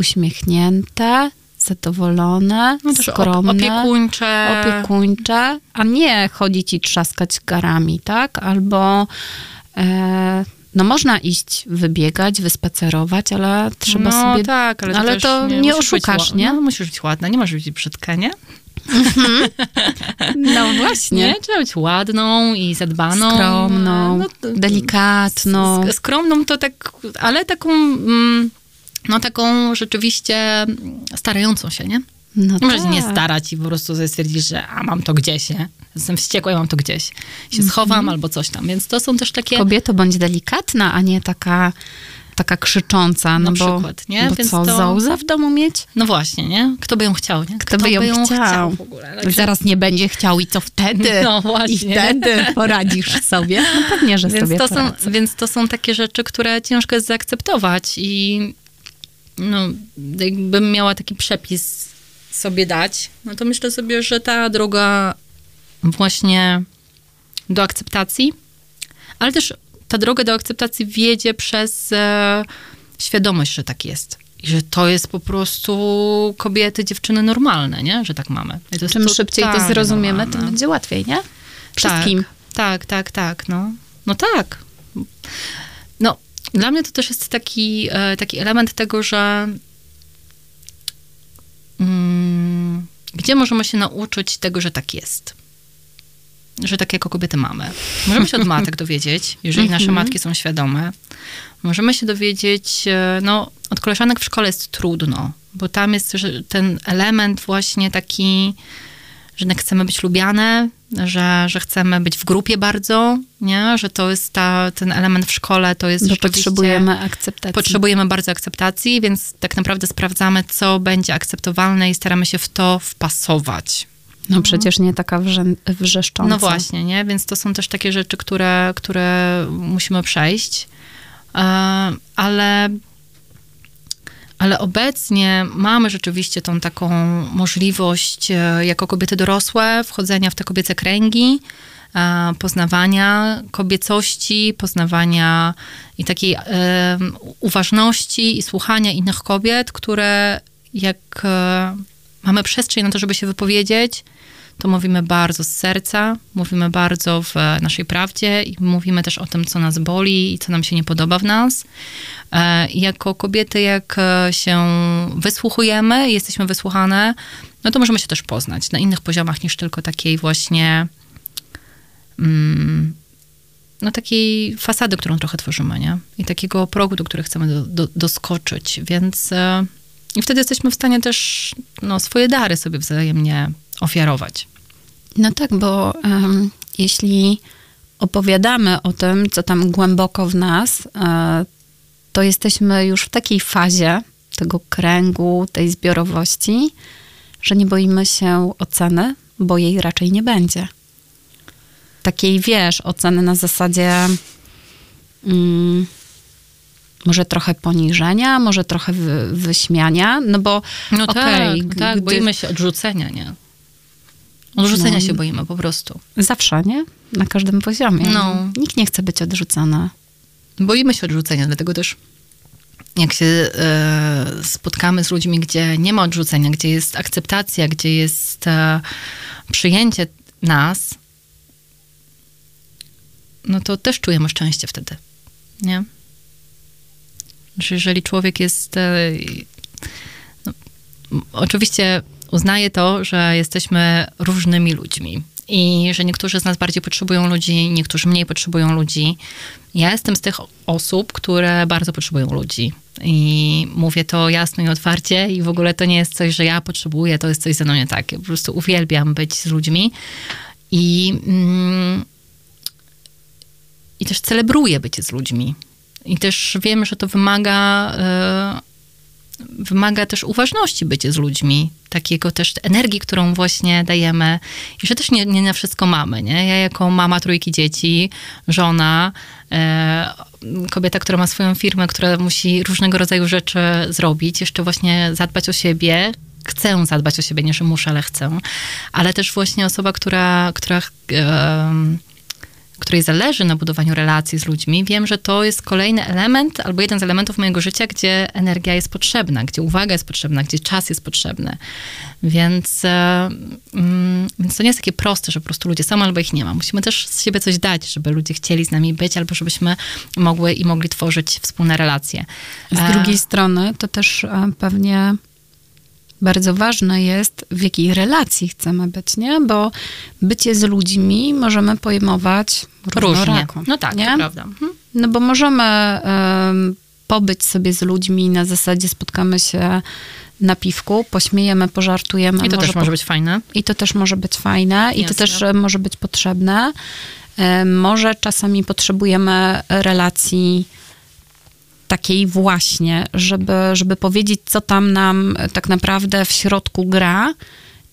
uśmiechnięte, zadowolone, No skromne, opiekuńcze. opiekuńcze, a nie chodzić i trzaskać garami, tak? Albo e, no można iść wybiegać, wyspacerować, ale trzeba no, sobie... tak, ale, ale to nie musisz oszukasz, nie? No, musisz być ładna, nie możesz być brzydka, nie? No właśnie. Nie, trzeba być ładną i zadbaną. Skromną, No, to- delikatną. Sk- Skromną to tak, ale taką, mm, no taką rzeczywiście starającą się, nie? No możesz nie tak. starać i po prostu stwierdzić, że a mam to gdzieś, nie? Jestem wściekła i mam to gdzieś. Się Mhm. schowam albo coś tam. Więc to są też takie... Kobieto, bądź delikatna, a nie taka taka krzycząca. No Na bo, przykład, nie? Bo Więc co, to- zauza w domu mieć? No właśnie, nie? Kto by ją chciał, nie? Kto, by ją chciał? w ogóle? Także- Zaraz nie będzie chciał i co wtedy? *laughs* No właśnie. I wtedy poradzisz sobie. No pewnie, że Więc sobie to, są, więc to są takie rzeczy, które ciężko jest zaakceptować i no, jakbym miała taki przepis sobie dać, no to myślę sobie, że ta droga właśnie do akceptacji, ale też ta droga do akceptacji wiedzie przez e, świadomość, że tak jest. I że to jest po prostu kobiety, dziewczyny normalne, nie? Że tak mamy. I to Czym szybciej to zrozumiemy, tym normalne. będzie łatwiej, nie? Wszystkim. Tak, tak, tak, tak, no. No tak. No, dla mnie to też jest taki, e, taki element tego, że gdzie możemy się nauczyć tego, że tak jest. Że tak jako kobiety mamy. Możemy się od *laughs* matek dowiedzieć, jeżeli nasze matki są świadome. Możemy się dowiedzieć, e, no, od koleżanek w szkole jest trudno, bo tam jest ten element właśnie taki, że jednak chcemy być lubiane, że, że chcemy być w grupie bardzo, nie? Że to jest ta, ten element w szkole, to jest Bo potrzebujemy akceptacji. Potrzebujemy bardzo akceptacji, więc tak naprawdę sprawdzamy, co będzie akceptowalne i staramy się w to wpasować. No przecież nie taka wrze wrzeszcząca. No właśnie, nie? Więc to są też takie rzeczy, które, które musimy przejść. E, Ale, ale obecnie mamy rzeczywiście tą taką możliwość, e, jako kobiety dorosłe, wchodzenia w te kobiece kręgi, e, poznawania kobiecości, poznawania i takiej e, uważności i słuchania innych kobiet, które jak mamy przestrzeń na to, żeby się wypowiedzieć, to mówimy bardzo z serca, mówimy bardzo w naszej prawdzie i mówimy też o tym, co nas boli i co nam się nie podoba w nas. E, I jako kobiety, jak e, się wysłuchujemy, jesteśmy wysłuchane, no to możemy się też poznać na innych poziomach niż tylko takiej właśnie mm, no takiej fasady, którą trochę tworzymy, nie? I takiego progu, do którego chcemy do, do, doskoczyć, więc e, i wtedy jesteśmy w stanie też no, swoje dary sobie wzajemnie ofiarować. No tak, bo em, jeśli opowiadamy o tym, co tam głęboko w nas, e, to jesteśmy już w takiej fazie tego kręgu, tej zbiorowości, że nie boimy się oceny, bo jej raczej nie będzie. Takiej, wiesz, oceny na zasadzie mm, może trochę poniżenia, może trochę wy, wyśmiania, no bo No okej, tak, tak, gdy- boimy się odrzucenia, nie? Odrzucenia No. się boimy po prostu. Zawsze, nie? Na każdym poziomie. No. Nikt nie chce być odrzucony. Boimy się odrzucenia, dlatego też jak się e, spotkamy z ludźmi, gdzie nie ma odrzucenia, gdzie jest akceptacja, gdzie jest e, przyjęcie nas, no to też czujemy szczęście wtedy, nie? Że jeżeli człowiek jest... E, no, oczywiście uznaje to, że jesteśmy różnymi ludźmi i że niektórzy z nas bardziej potrzebują ludzi, niektórzy mniej potrzebują ludzi. Ja jestem z tych osób, które bardzo potrzebują ludzi. I mówię to jasno i otwarcie, i w ogóle to nie jest coś, że ja potrzebuję, to jest coś ze mną nie tak. Po prostu uwielbiam być z ludźmi. I, mm, i też celebruję bycie z ludźmi. I też wiem, że to wymaga, e, wymaga też uważności bycie z ludźmi, takiego też energii, którą właśnie dajemy i że też nie, nie na wszystko mamy, nie? Ja jako mama trójki dzieci, żona, e, kobieta, która ma swoją firmę, która musi różnego rodzaju rzeczy zrobić, jeszcze właśnie zadbać o siebie, chcę zadbać o siebie, nie że muszę, ale chcę, ale też właśnie osoba, która, która em, której zależy na budowaniu relacji z ludźmi, wiem, że to jest kolejny element albo jeden z elementów mojego życia, gdzie energia jest potrzebna, gdzie uwaga jest potrzebna, gdzie czas jest potrzebny. Więc, e, mm, więc to nie jest takie proste, że po prostu ludzie są albo ich nie ma. Musimy też z siebie coś dać, żeby ludzie chcieli z nami być, albo żebyśmy mogły i mogli tworzyć wspólne relacje. Z E, drugiej strony to też e, pewnie bardzo ważne jest, w jakiej relacji chcemy być, nie? Bo bycie z ludźmi możemy pojmować różnie. No tak, nie? prawda. Mhm. No bo możemy em, pobyć sobie z ludźmi na zasadzie spotkamy się na piwku, pośmiejemy, pożartujemy. I to też po- może być fajne. I to też może być fajne i to też e, może być potrzebne. E, Może czasami potrzebujemy relacji takiej właśnie, żeby, żeby powiedzieć, co tam nam tak naprawdę w środku gra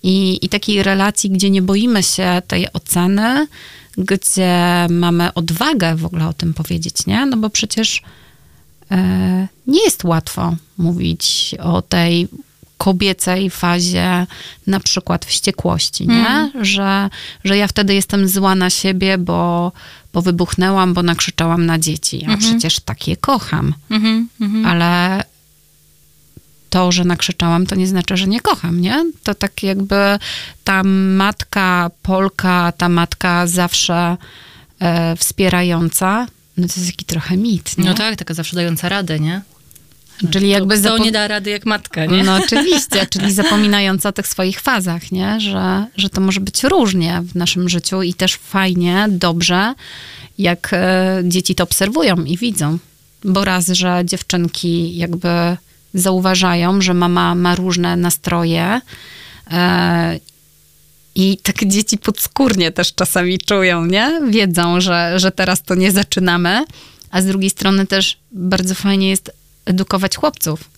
i, i takiej relacji, gdzie nie boimy się tej oceny, gdzie mamy odwagę w ogóle o tym powiedzieć, nie? No bo przecież e, nie jest łatwo mówić o tej kobiecej fazie na przykład wściekłości, nie? Mm. Że, że ja wtedy jestem zła na siebie, bo, bo wybuchnęłam, bo nakrzyczałam na dzieci. A mm -hmm. przecież takie kocham. Mm -hmm. Ale to, że nakrzyczałam, to nie znaczy, że nie kocham, nie? To tak jakby ta matka Polka, ta matka zawsze e, wspierająca, no to jest taki trochę mit, nie? No tak, taka zawsze dająca radę, nie? Czyli jakby to, nie da rady jak matka, nie? No oczywiście, czyli zapominająca o tych swoich fazach, nie? Że, że to może być różnie w naszym życiu i też fajnie, dobrze, jak e, dzieci to obserwują i widzą. Bo raz, że dziewczynki jakby zauważają, że mama ma różne nastroje e, i tak dzieci podskórnie też czasami czują, nie? Wiedzą, że, że teraz to nie zaczynamy, a z drugiej strony też bardzo fajnie jest edukować chłopców,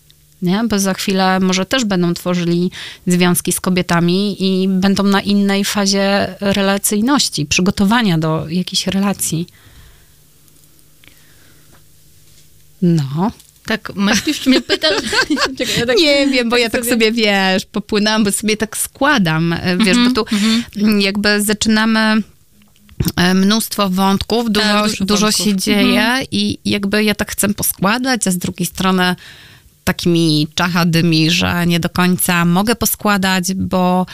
nie? Bo za chwilę może też będą tworzyli związki z kobietami i będą na innej fazie relacyjności, przygotowania do jakiejś relacji. No. Tak, myślisz, czy mnie pytasz? *laughs* Czekaj, ja tak, nie wiem, bo tak ja tak sobie... sobie, wiesz, popłynęłam, bo sobie tak składam, wiesz, mm -hmm, bo tu mm -hmm. jakby zaczynamy mnóstwo wątków, dużo, tak, dużo, dużo wątków. się dzieje mm -hmm. i jakby ja tak chcę poskładać, a z drugiej strony takimi czachadymi, że nie do końca mogę poskładać, bo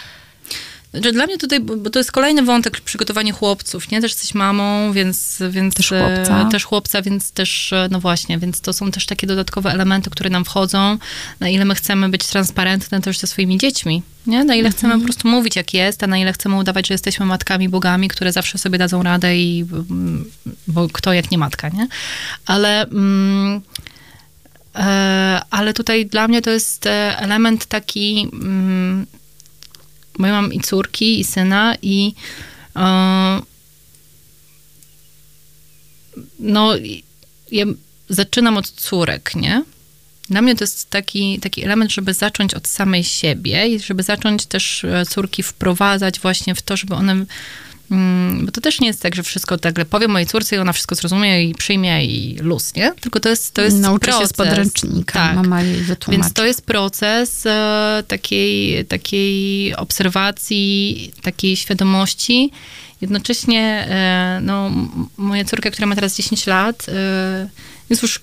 znaczy dla mnie tutaj, bo to jest kolejny wątek, przygotowanie chłopców, nie? Też jesteś mamą, więc... więc też chłopca. E, też chłopca, więc też, e, no właśnie, więc to są też takie dodatkowe elementy, które nam wchodzą, na ile my chcemy być transparentne też ze swoimi dziećmi, nie? Na ile mhm. chcemy po prostu mówić, jak jest, a na ile chcemy udawać, że jesteśmy matkami, bogami, które zawsze sobie dadzą radę i... bo kto jak nie matka, nie? Ale... Mm, e, ale tutaj dla mnie to jest element taki... Mm, bo ja mam i córki, i syna, i e, no, ja zaczynam od córek, nie? Dla mnie to jest taki, taki element, żeby zacząć od samej siebie i żeby zacząć też e, córki wprowadzać właśnie w to, żeby one bo to też nie jest tak, że wszystko tak powiem mojej córce i ona wszystko zrozumie i przyjmie i luz, nie? Tylko to jest, to jest Nauczy proces. się z podręcznika, tak. mama jej wytłumaczy. Więc to jest proces e, takiej, takiej obserwacji, takiej świadomości. Jednocześnie e, no, moja córka, która ma teraz 10 lat, e, jest już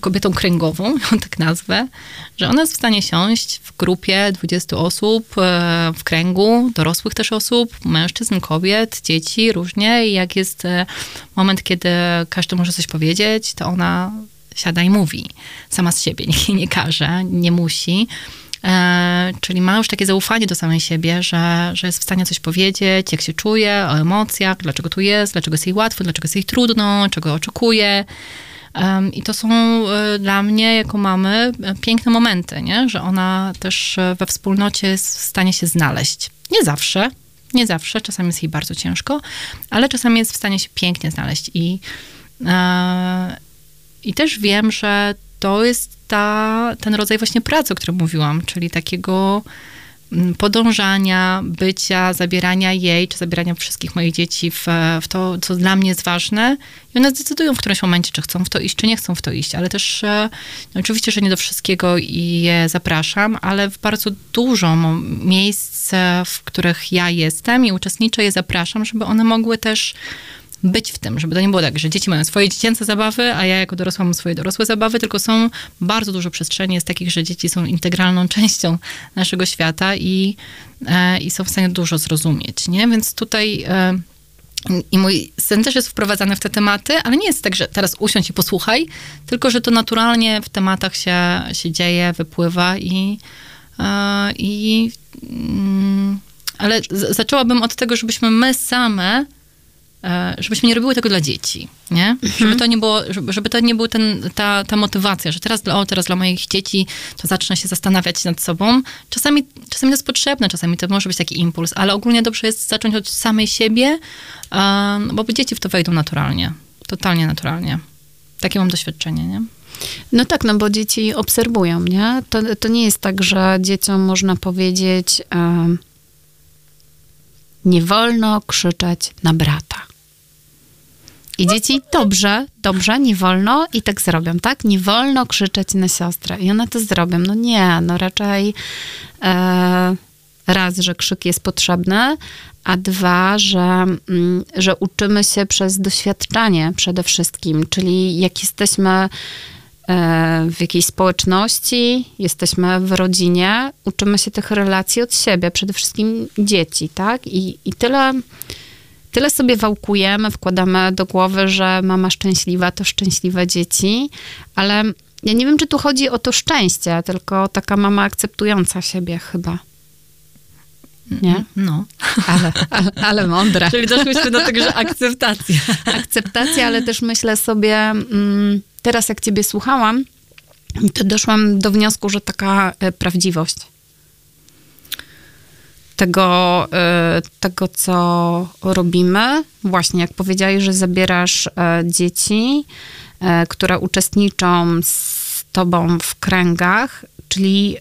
kobietą kręgową, *laughs* ją tak nazwę, że ona jest w stanie siąść w grupie 20 osób, e, w kręgu, dorosłych też osób, mężczyzn, kobiet, dzieci, różnie i jak jest e, moment, kiedy każdy może coś powiedzieć, to ona siada i mówi sama z siebie, *laughs* nikt jej nie każe, nie musi. E, czyli ma już takie zaufanie do samej siebie, że, że jest w stanie coś powiedzieć, jak się czuje, o emocjach, dlaczego tu jest, dlaczego jest jej łatwo, dlaczego jest jej trudno, czego oczekuje. I to są e, dla mnie, jako mamy, e, piękne momenty, nie? że ona też e, we wspólnocie jest w stanie się znaleźć. Nie zawsze, nie zawsze, czasami jest jej bardzo ciężko, ale czasami jest w stanie się pięknie znaleźć. I, i też wiem, że to jest ta, ten rodzaj właśnie pracy, o którym mówiłam, czyli takiego podążania, bycia, zabierania jej, czy zabierania wszystkich moich dzieci w, w to, co dla mnie jest ważne. I one zdecydują w którymś momencie, czy chcą w to iść, czy nie chcą w to iść. Ale też e, no oczywiście, że nie do wszystkiego je zapraszam, ale w bardzo dużo miejsc, w których ja jestem i uczestniczę, je zapraszam, żeby one mogły też być w tym, żeby to nie było tak, że dzieci mają swoje dziecięce zabawy, a ja jako dorosła mam swoje dorosłe zabawy, tylko są bardzo dużo przestrzeni jest takich, że dzieci są integralną *laughs* częścią naszego świata i, e, i są w stanie dużo zrozumieć, nie? Więc tutaj... E, i mój syn też jest wprowadzany w te tematy, ale nie jest tak, że teraz usiądź i posłuchaj, tylko że to naturalnie w tematach się, się dzieje, wypływa i, e, i mm, ale zaczęłabym od tego, żebyśmy my same żebyśmy nie robiły tego dla dzieci, nie? Mhm. Żeby to nie było, żeby, żeby to nie był ten, ta, ta motywacja, że teraz dla, o, teraz dla moich dzieci to zacznę się zastanawiać nad sobą. Czasami, czasami to jest potrzebne, czasami to może być taki impuls, ale ogólnie dobrze jest zacząć od samej siebie, bo dzieci w to wejdą naturalnie, totalnie naturalnie. Takie mam doświadczenie, nie? No tak, no bo dzieci obserwują, nie? To, to nie jest tak, że dzieciom można powiedzieć e, nie wolno krzyczeć na brata. I dzieci dobrze, dobrze, nie wolno i tak zrobią, tak? Nie wolno krzyczeć na siostrę. I one to zrobią. No nie, no raczej e, raz, że krzyk jest potrzebny, a dwa, że, mm, że uczymy się przez doświadczanie przede wszystkim, czyli jak jesteśmy e, w jakiejś społeczności, jesteśmy w rodzinie, uczymy się tych relacji od siebie, przede wszystkim dzieci, tak? I, i tyle, tyle sobie wałkujemy, wkładamy do głowy, że mama szczęśliwa to szczęśliwe dzieci, ale ja nie wiem, czy tu chodzi o to szczęście, tylko taka mama akceptująca siebie chyba. Nie? No. Ale, ale, ale mądre. Czyli doszłyśmy do tego, że akceptacja. Akceptacja, ale też myślę sobie, mm, teraz jak ciebie słuchałam, to doszłam do wniosku, że taka e, prawdziwość tego, e, tego, co robimy. Właśnie, jak powiedziałeś, że zabierasz e, dzieci, które uczestniczą z tobą w kręgach, czyli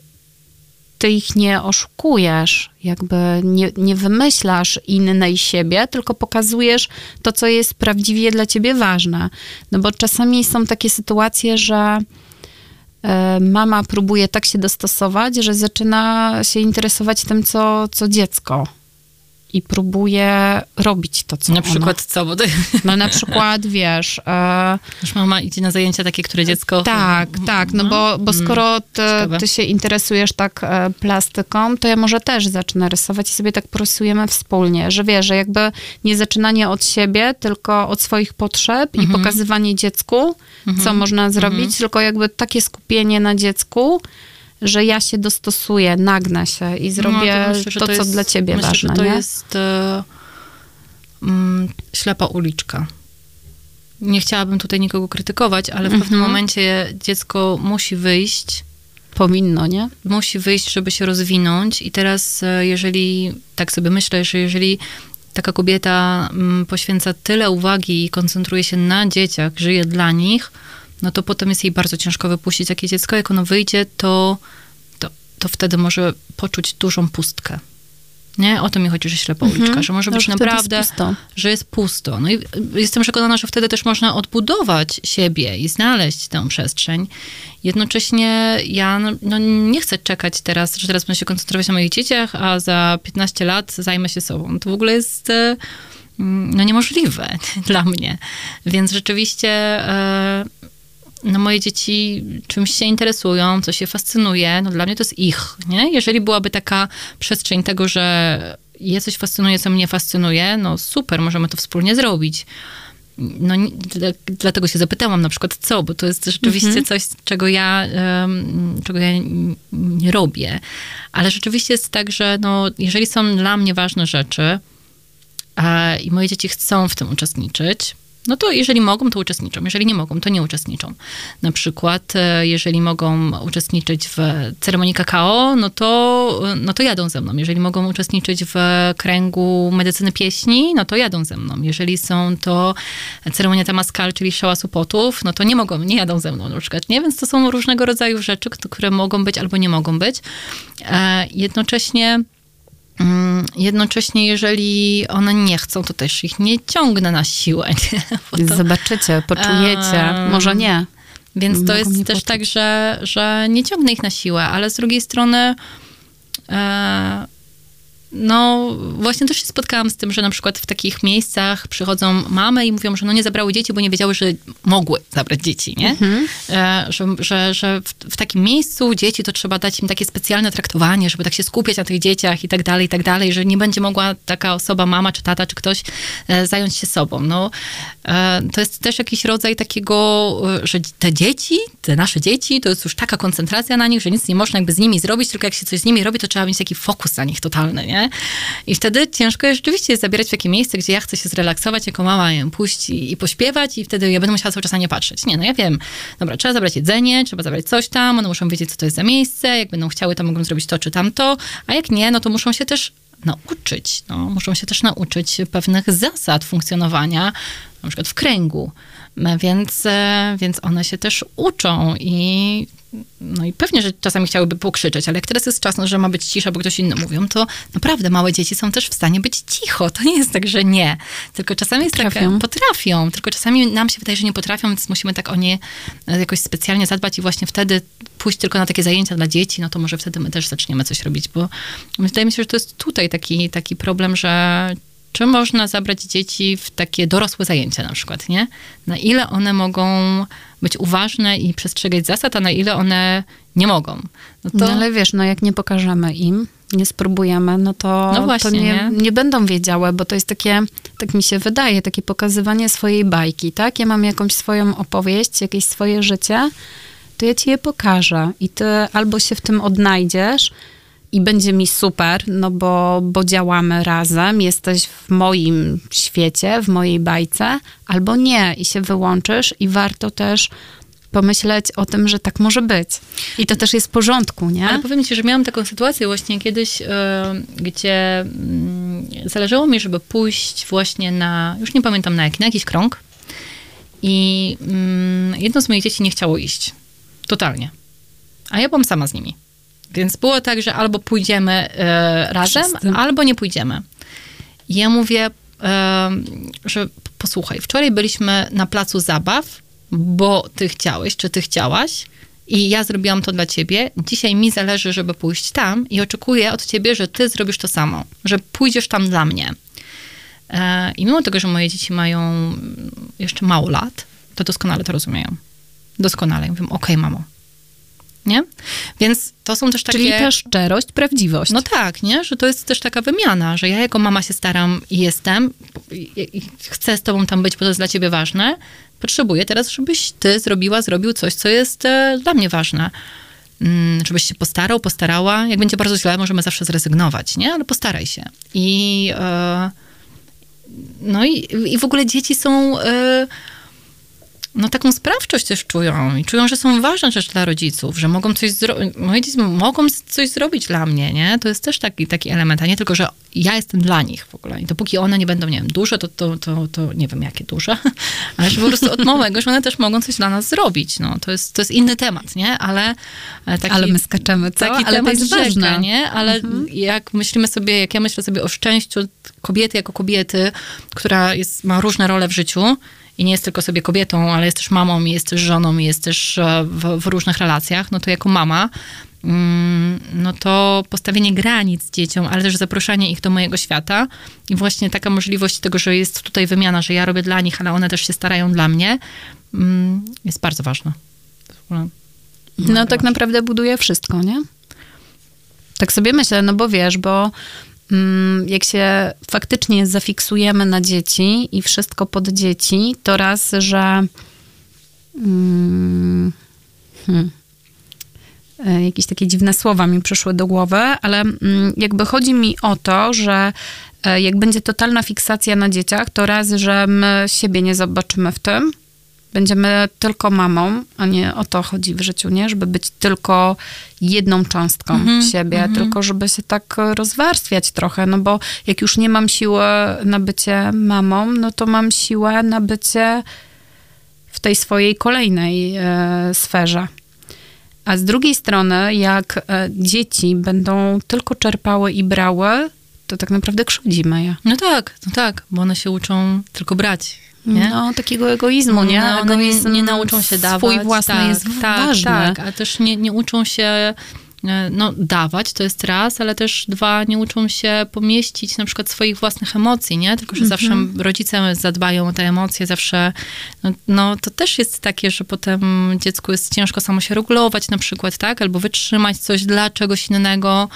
ty ich nie oszukujesz, jakby nie, nie wymyślasz innej siebie, tylko pokazujesz to, co jest prawdziwie dla ciebie ważne. No bo czasami są takie sytuacje, że e, mama próbuje tak się dostosować, że zaczyna się interesować tym, co, co dziecko i próbuje robić to, co Na ona. przykład co? Bo to... No na przykład, wiesz... E, Już mama idzie na zajęcia takie, które dziecko... tak, tak, no bo, bo skoro ty, ty się interesujesz tak e, plastyką, to ja może też zacznę rysować i sobie tak porysujemy wspólnie, że wiesz, że jakby nie zaczynanie od siebie, tylko od swoich potrzeb i pokazywanie dziecku, co można zrobić, tylko jakby takie skupienie na dziecku, że ja się dostosuję, nagnę się i zrobię No, to, myślę, to, co jest- dla ciebie myślę, ważne, że to nie? jest e, mm, ślepa uliczka. Nie chciałabym tutaj nikogo krytykować, ale w Mhm. pewnym momencie dziecko musi wyjść, Powinno, nie? musi wyjść, żeby się rozwinąć. I teraz, e, jeżeli, tak sobie myślę, że jeżeli taka kobieta mm, poświęca tyle uwagi i koncentruje się na dzieciach, żyje dla nich, no to potem jest jej bardzo ciężko wypuścić takie dziecko. Jak ono wyjdzie, to, to, to wtedy może poczuć dużą pustkę. Nie? O to mi chodzi, że ślepa uliczka, że może No, być że jest naprawdę, pusto. że jest pusto. No i jestem przekonana, że wtedy też można odbudować siebie i znaleźć tę przestrzeń. Jednocześnie ja no, no nie chcę czekać teraz, że teraz będę się koncentrować na moich dzieciach, a za 15 lat zajmę się sobą. To w ogóle jest e, mm, no, niemożliwe *laughs* dla mnie. Więc rzeczywiście e, no moje dzieci czymś się interesują, co się fascynuje, no dla mnie to jest ich, nie? Jeżeli byłaby taka przestrzeń tego, że je coś fascynuje, co mnie fascynuje, no super, możemy to wspólnie zrobić. No, dlatego się zapytałam na przykład co, bo to jest rzeczywiście coś, czego ja, em, czego ja nie robię. Ale rzeczywiście jest tak, że no, jeżeli są dla mnie ważne rzeczy e, i moje dzieci chcą w tym uczestniczyć, no to jeżeli mogą, to uczestniczą. Jeżeli nie mogą, to nie uczestniczą. Na przykład, e, jeżeli mogą uczestniczyć w ceremonii kakao, no to, no to jadą ze mną. Jeżeli mogą uczestniczyć w kręgu medycyny pieśni, no to jadą ze mną. Jeżeli są to ceremonia tamaskal, czyli szałasu potów, no to nie mogą, nie jadą ze mną na przykład, nie? Więc to są różnego rodzaju rzeczy, które mogą być albo nie mogą być. E, Jednocześnie Jednocześnie, jeżeli one nie chcą, to też ich nie ciągnę na siłę. *laughs* To, Zobaczycie, poczujecie, Em, może nie. więc to jest też poczuć. tak, że, że nie ciągnę ich na siłę, ale z drugiej strony e, no właśnie też się spotkałam z tym, że na przykład w takich miejscach przychodzą mamy i mówią, że no nie zabrały dzieci, bo nie wiedziały, że mogły zabrać dzieci, nie? E, że, że, że w, w takim miejscu dzieci to trzeba dać im takie specjalne traktowanie, żeby tak się skupiać na tych dzieciach i tak dalej, i tak dalej, że nie będzie mogła taka osoba, mama czy tata, czy ktoś e, zająć się sobą. No, e, to jest też jakiś rodzaj takiego, że te dzieci, te nasze dzieci, to jest już taka koncentracja na nich, że nic nie można jakby z nimi zrobić, tylko jak się coś z nimi robi, to trzeba mieć taki fokus na nich totalny, nie? I wtedy ciężko jest rzeczywiście zabierać w takie miejsce, gdzie ja chcę się zrelaksować jako mama, ją pójść i, i pośpiewać i wtedy ja będę musiała cały czas na nie patrzeć. Nie, no ja wiem, dobra, trzeba zabrać jedzenie, trzeba zabrać coś tam, one muszą wiedzieć, co to jest za miejsce, jak będą chciały, to mogą zrobić to czy tamto, a jak nie, no to muszą się też nauczyć. No, muszą się też nauczyć pewnych zasad funkcjonowania, na przykład w kręgu. Więc, e, więc one się też uczą i no i pewnie, że czasami chciałyby pokrzyczeć, ale jak teraz jest czas, no, że ma być cisza, bo ktoś inny mówią, to naprawdę małe dzieci są też w stanie być cicho. To nie jest tak, że nie. Tylko czasami jest Potrafią. tak, potrafią, tylko czasami nam się wydaje, że nie potrafią, więc musimy tak o nie e, jakoś specjalnie zadbać i właśnie wtedy pójść tylko na takie zajęcia dla dzieci, no to może wtedy my też zaczniemy coś robić, bo wydaje mi się, że to jest tutaj taki, taki problem, że czy można zabrać dzieci w takie dorosłe zajęcia na przykład, nie? Na ile one mogą być uważne i przestrzegać zasad, a na ile one nie mogą. No, to... no ale wiesz, no jak nie pokażemy im, nie spróbujemy, no to, no właśnie, to nie, nie? nie, będą wiedziały, bo to jest takie, tak mi się wydaje, takie pokazywanie swojej bajki, tak? Ja mam jakąś swoją opowieść, jakieś swoje życie, to ja ci je pokażę i ty albo się w tym odnajdziesz, i będzie mi super, no bo, bo działamy razem, jesteś w moim świecie, w mojej bajce, albo nie i się wyłączysz i warto też pomyśleć o tym, że tak może być. I to też jest w porządku, nie? Ale powiem ci, że miałam taką sytuację właśnie kiedyś, yy, gdzie yy, zależało mi, żeby pójść właśnie na, już nie pamiętam na jaki, na jakiś krąg i yy, jedno z moich dzieci nie chciało iść. Totalnie. A ja byłam sama z nimi. Więc było tak, że albo pójdziemy e, razem, albo nie pójdziemy. I ja mówię, e, że posłuchaj, wczoraj byliśmy na placu zabaw, bo ty chciałeś, czy ty chciałaś, i ja zrobiłam to dla ciebie. Dzisiaj mi zależy, żeby pójść tam i oczekuję od ciebie, że ty zrobisz to samo, że pójdziesz tam dla mnie. E, I mimo tego, że moje dzieci mają jeszcze mało lat, to doskonale to rozumieją. Doskonale. Mówią, okej, okay, mamo, nie? Więc to są też takie... Czyli ta szczerość, prawdziwość. No tak, nie? Że to jest też taka wymiana, że ja jako mama się staram i jestem i, i chcę z tobą tam być, bo to jest dla ciebie ważne. Potrzebuję teraz, żebyś ty zrobiła, zrobił coś, co jest e, dla mnie ważne. Mm, żebyś się postarał, postarała. Jak będzie bardzo źle, możemy zawsze zrezygnować, nie? Ale postaraj się. I... E, no i, i w ogóle dzieci są... E, no taką sprawczość też czują i czują, że są ważne też dla rodziców, że mogą coś zrobić, moje dzieci mogą coś zrobić dla mnie, nie? To jest też taki, taki element, a nie tylko, że ja jestem dla nich w ogóle i dopóki one nie będą, nie wiem, duże, to, to, to, to nie wiem jakie duże, *laughs* ale że po prostu od małego, że one też mogą coś dla nas zrobić, no. To jest, to jest inny temat, nie? Ale e, taki, Ale my skaczemy, co? Taki ale temat to jest ważne, nie? Ale mhm. jak myślimy sobie, jak ja myślę sobie o szczęściu kobiety jako kobiety, która jest, ma różne role w życiu, i nie jest tylko sobie kobietą, ale jest też mamą, jest też żoną, jest też e, w, w różnych relacjach, no to jako mama, mm, no to postawienie granic dzieciom, ale też zaproszenie ich do mojego świata i właśnie taka możliwość tego, że jest tutaj wymiana, że ja robię dla nich, ale one też się starają dla mnie, mm, jest bardzo ważna. No tak naprawdę buduje wszystko, nie? Tak sobie myślę, no bo wiesz, bo jak się faktycznie zafiksujemy na dzieci i wszystko pod dzieci, to raz, że hmm, hmm, e, jakieś takie dziwne słowa mi przyszły do głowy, ale mm, jakby chodzi mi o to, że e, jak będzie totalna fiksacja na dzieciach, to raz, że my siebie nie zobaczymy w tym, będziemy tylko mamą, a nie o to chodzi w życiu, nie? Żeby być tylko jedną cząstką mm -hmm, siebie, mm -hmm. tylko żeby się tak rozwarstwiać trochę, no bo jak już nie mam siły na bycie mamą, no to mam siłę na bycie w tej swojej kolejnej e, sferze. A z drugiej strony, jak e, dzieci będą tylko czerpały i brały, to tak naprawdę krzywdzimy je. No tak, no tak, bo one się uczą tylko brać nie? No, takiego egoizmu, nie? No, Egoizm nie, nie nauczą się dawać. Swój własny tak, jest tak, ważny. Tak, a też nie, nie uczą się e, no, dawać, to jest raz, ale też dwa, nie uczą się pomieścić na przykład swoich własnych emocji, nie? Tylko, że mm -hmm. zawsze rodzice zadbają o te emocje, zawsze, no, no, to też jest takie, że potem dziecku jest ciężko samo się regulować na przykład, tak? Albo wytrzymać coś dla czegoś innego,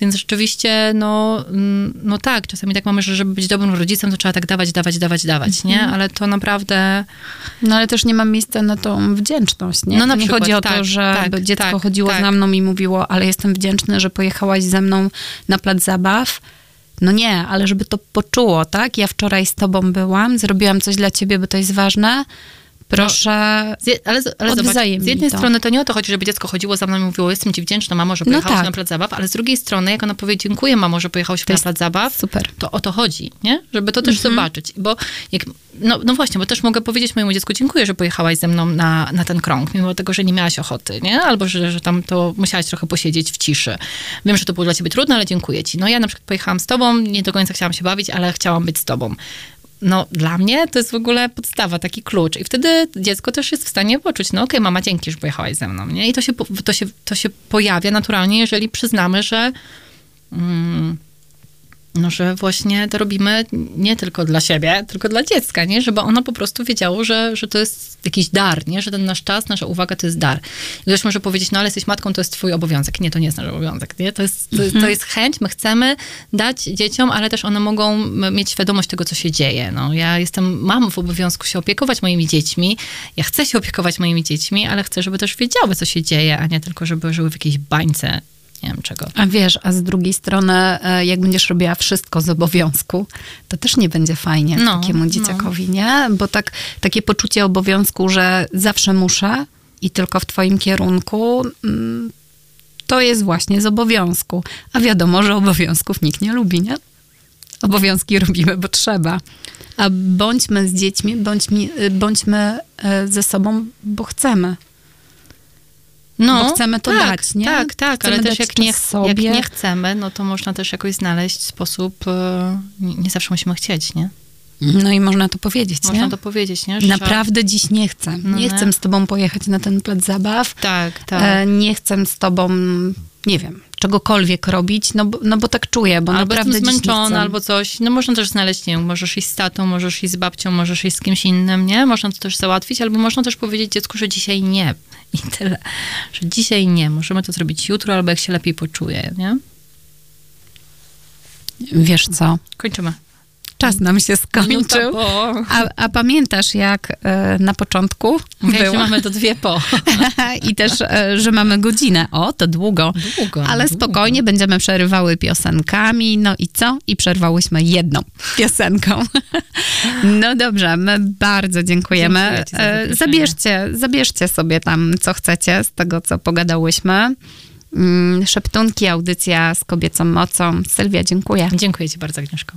więc rzeczywiście, no, mm, no tak, czasami tak mamy, że żeby być dobrym rodzicem, to trzeba tak dawać, dawać, dawać, dawać, nie? Mhm. Ale to naprawdę... No ale też nie mam miejsca na tą wdzięczność, nie? No na to nie przykład, chodzi o tak, to, że tak, dziecko tak, chodziło tak. za mną i mówiło, ale jestem wdzięczny, że pojechałaś ze mną na plac zabaw, no nie, ale żeby to poczuło, tak? Ja wczoraj z tobą byłam, zrobiłam coś dla ciebie, bo to jest ważne, Proszę. Z ale ale zobacz, z jednej to. strony to nie o to chodzi, żeby dziecko chodziło za mną i mówiło, jestem ci wdzięczna, mamo, że pojechałaś no tak. na plac zabaw, ale z drugiej strony, jak ona powie, dziękuję, mamo, że pojechałaś na plac zabaw, super. to o to chodzi, nie? Żeby to też mhm. zobaczyć. Bo jak, no, no właśnie, bo też mogę powiedzieć mojemu dziecku, dziękuję, że pojechałaś ze mną na, na ten krąg, mimo tego, że nie miałaś ochoty, nie? Albo, że, że tam to musiałaś trochę posiedzieć w ciszy. Wiem, że to było dla ciebie trudne, ale dziękuję ci. No ja na przykład pojechałam z tobą, nie do końca chciałam się bawić, ale chciałam być z tobą no dla mnie to jest w ogóle podstawa, taki klucz. I wtedy dziecko też jest w stanie poczuć, no okej, okay, mama, dzięki, że pojechałaś ze mną, nie? I to się, to się, to się pojawia naturalnie, jeżeli przyznamy, że... Mm, no, że właśnie to robimy nie tylko dla siebie, tylko dla dziecka, nie? Żeby ono po prostu wiedziało, że, że to jest jakiś dar, nie? Że ten nasz czas, nasza uwaga to jest dar. I ktoś może powiedzieć, no ale jesteś matką, to jest twój obowiązek. Nie, to nie jest nasz obowiązek, nie? To jest, to, to mhm. jest chęć, my chcemy dać dzieciom, ale też one mogą mieć świadomość tego, co się dzieje. No, ja jestem mamą w obowiązku się opiekować moimi dziećmi. Ja chcę się opiekować moimi dziećmi, ale chcę, żeby też wiedziały, co się dzieje, a nie tylko, żeby żyły w jakiejś bańce nie wiem czego. A wiesz, a z drugiej strony, e, jak będziesz robiła wszystko z obowiązku, to też nie będzie fajnie no, takiemu no. dzieciakowi, no. nie? Bo tak, takie poczucie obowiązku, że zawsze muszę i tylko w twoim kierunku, mm, to jest właśnie z obowiązku. A wiadomo, że obowiązków nikt nie lubi, nie? Obowiązki robimy, bo trzeba. A bądźmy z dziećmi, bądźmy, bądźmy e, ze sobą, bo chcemy. No, bo chcemy to tak, dać, nie? Tak, tak, chcemy ale też jak nie, jak nie chcemy, no to można też jakoś znaleźć sposób, e, nie, nie zawsze musimy chcieć, nie? No i można to powiedzieć, Można nie? to powiedzieć, nie? Że Naprawdę dziś nie chcę. No nie, nie chcę z tobą pojechać na ten plac zabaw. Tak, tak. E, nie chcę z tobą, nie wiem, czegokolwiek robić, no bo, no bo tak czuję, bo albo naprawdę jestem zmęczona, albo coś. No można też znaleźć, nie wiem, możesz iść z tatą, możesz iść z babcią, możesz iść z kimś innym, nie? Można to też załatwić, albo można też powiedzieć dziecku, że dzisiaj nie. *laughs* I tyle. Że dzisiaj nie. Możemy to zrobić jutro, albo jak się lepiej poczuje, nie? Wiesz co? Kończymy czas nam się skończył. A, a, pamiętasz, jak e, na początku Mówiłaś, było? że mamy to dwie po. *laughs* I też, e, że mamy godzinę. O, to długo. Długo. Ale długo. spokojnie będziemy przerywały piosenkami. No i co? I przerwałyśmy jedną *laughs* piosenką. no dobrze, my bardzo dziękujemy. Dziękuję e, zabierzcie, zabierzcie sobie tam, co chcecie z tego, co pogadałyśmy. Mm, szeptunki, audycja z kobiecą mocą. Sylwia, dziękuję. Dziękuję Ci bardzo, Agnieszko.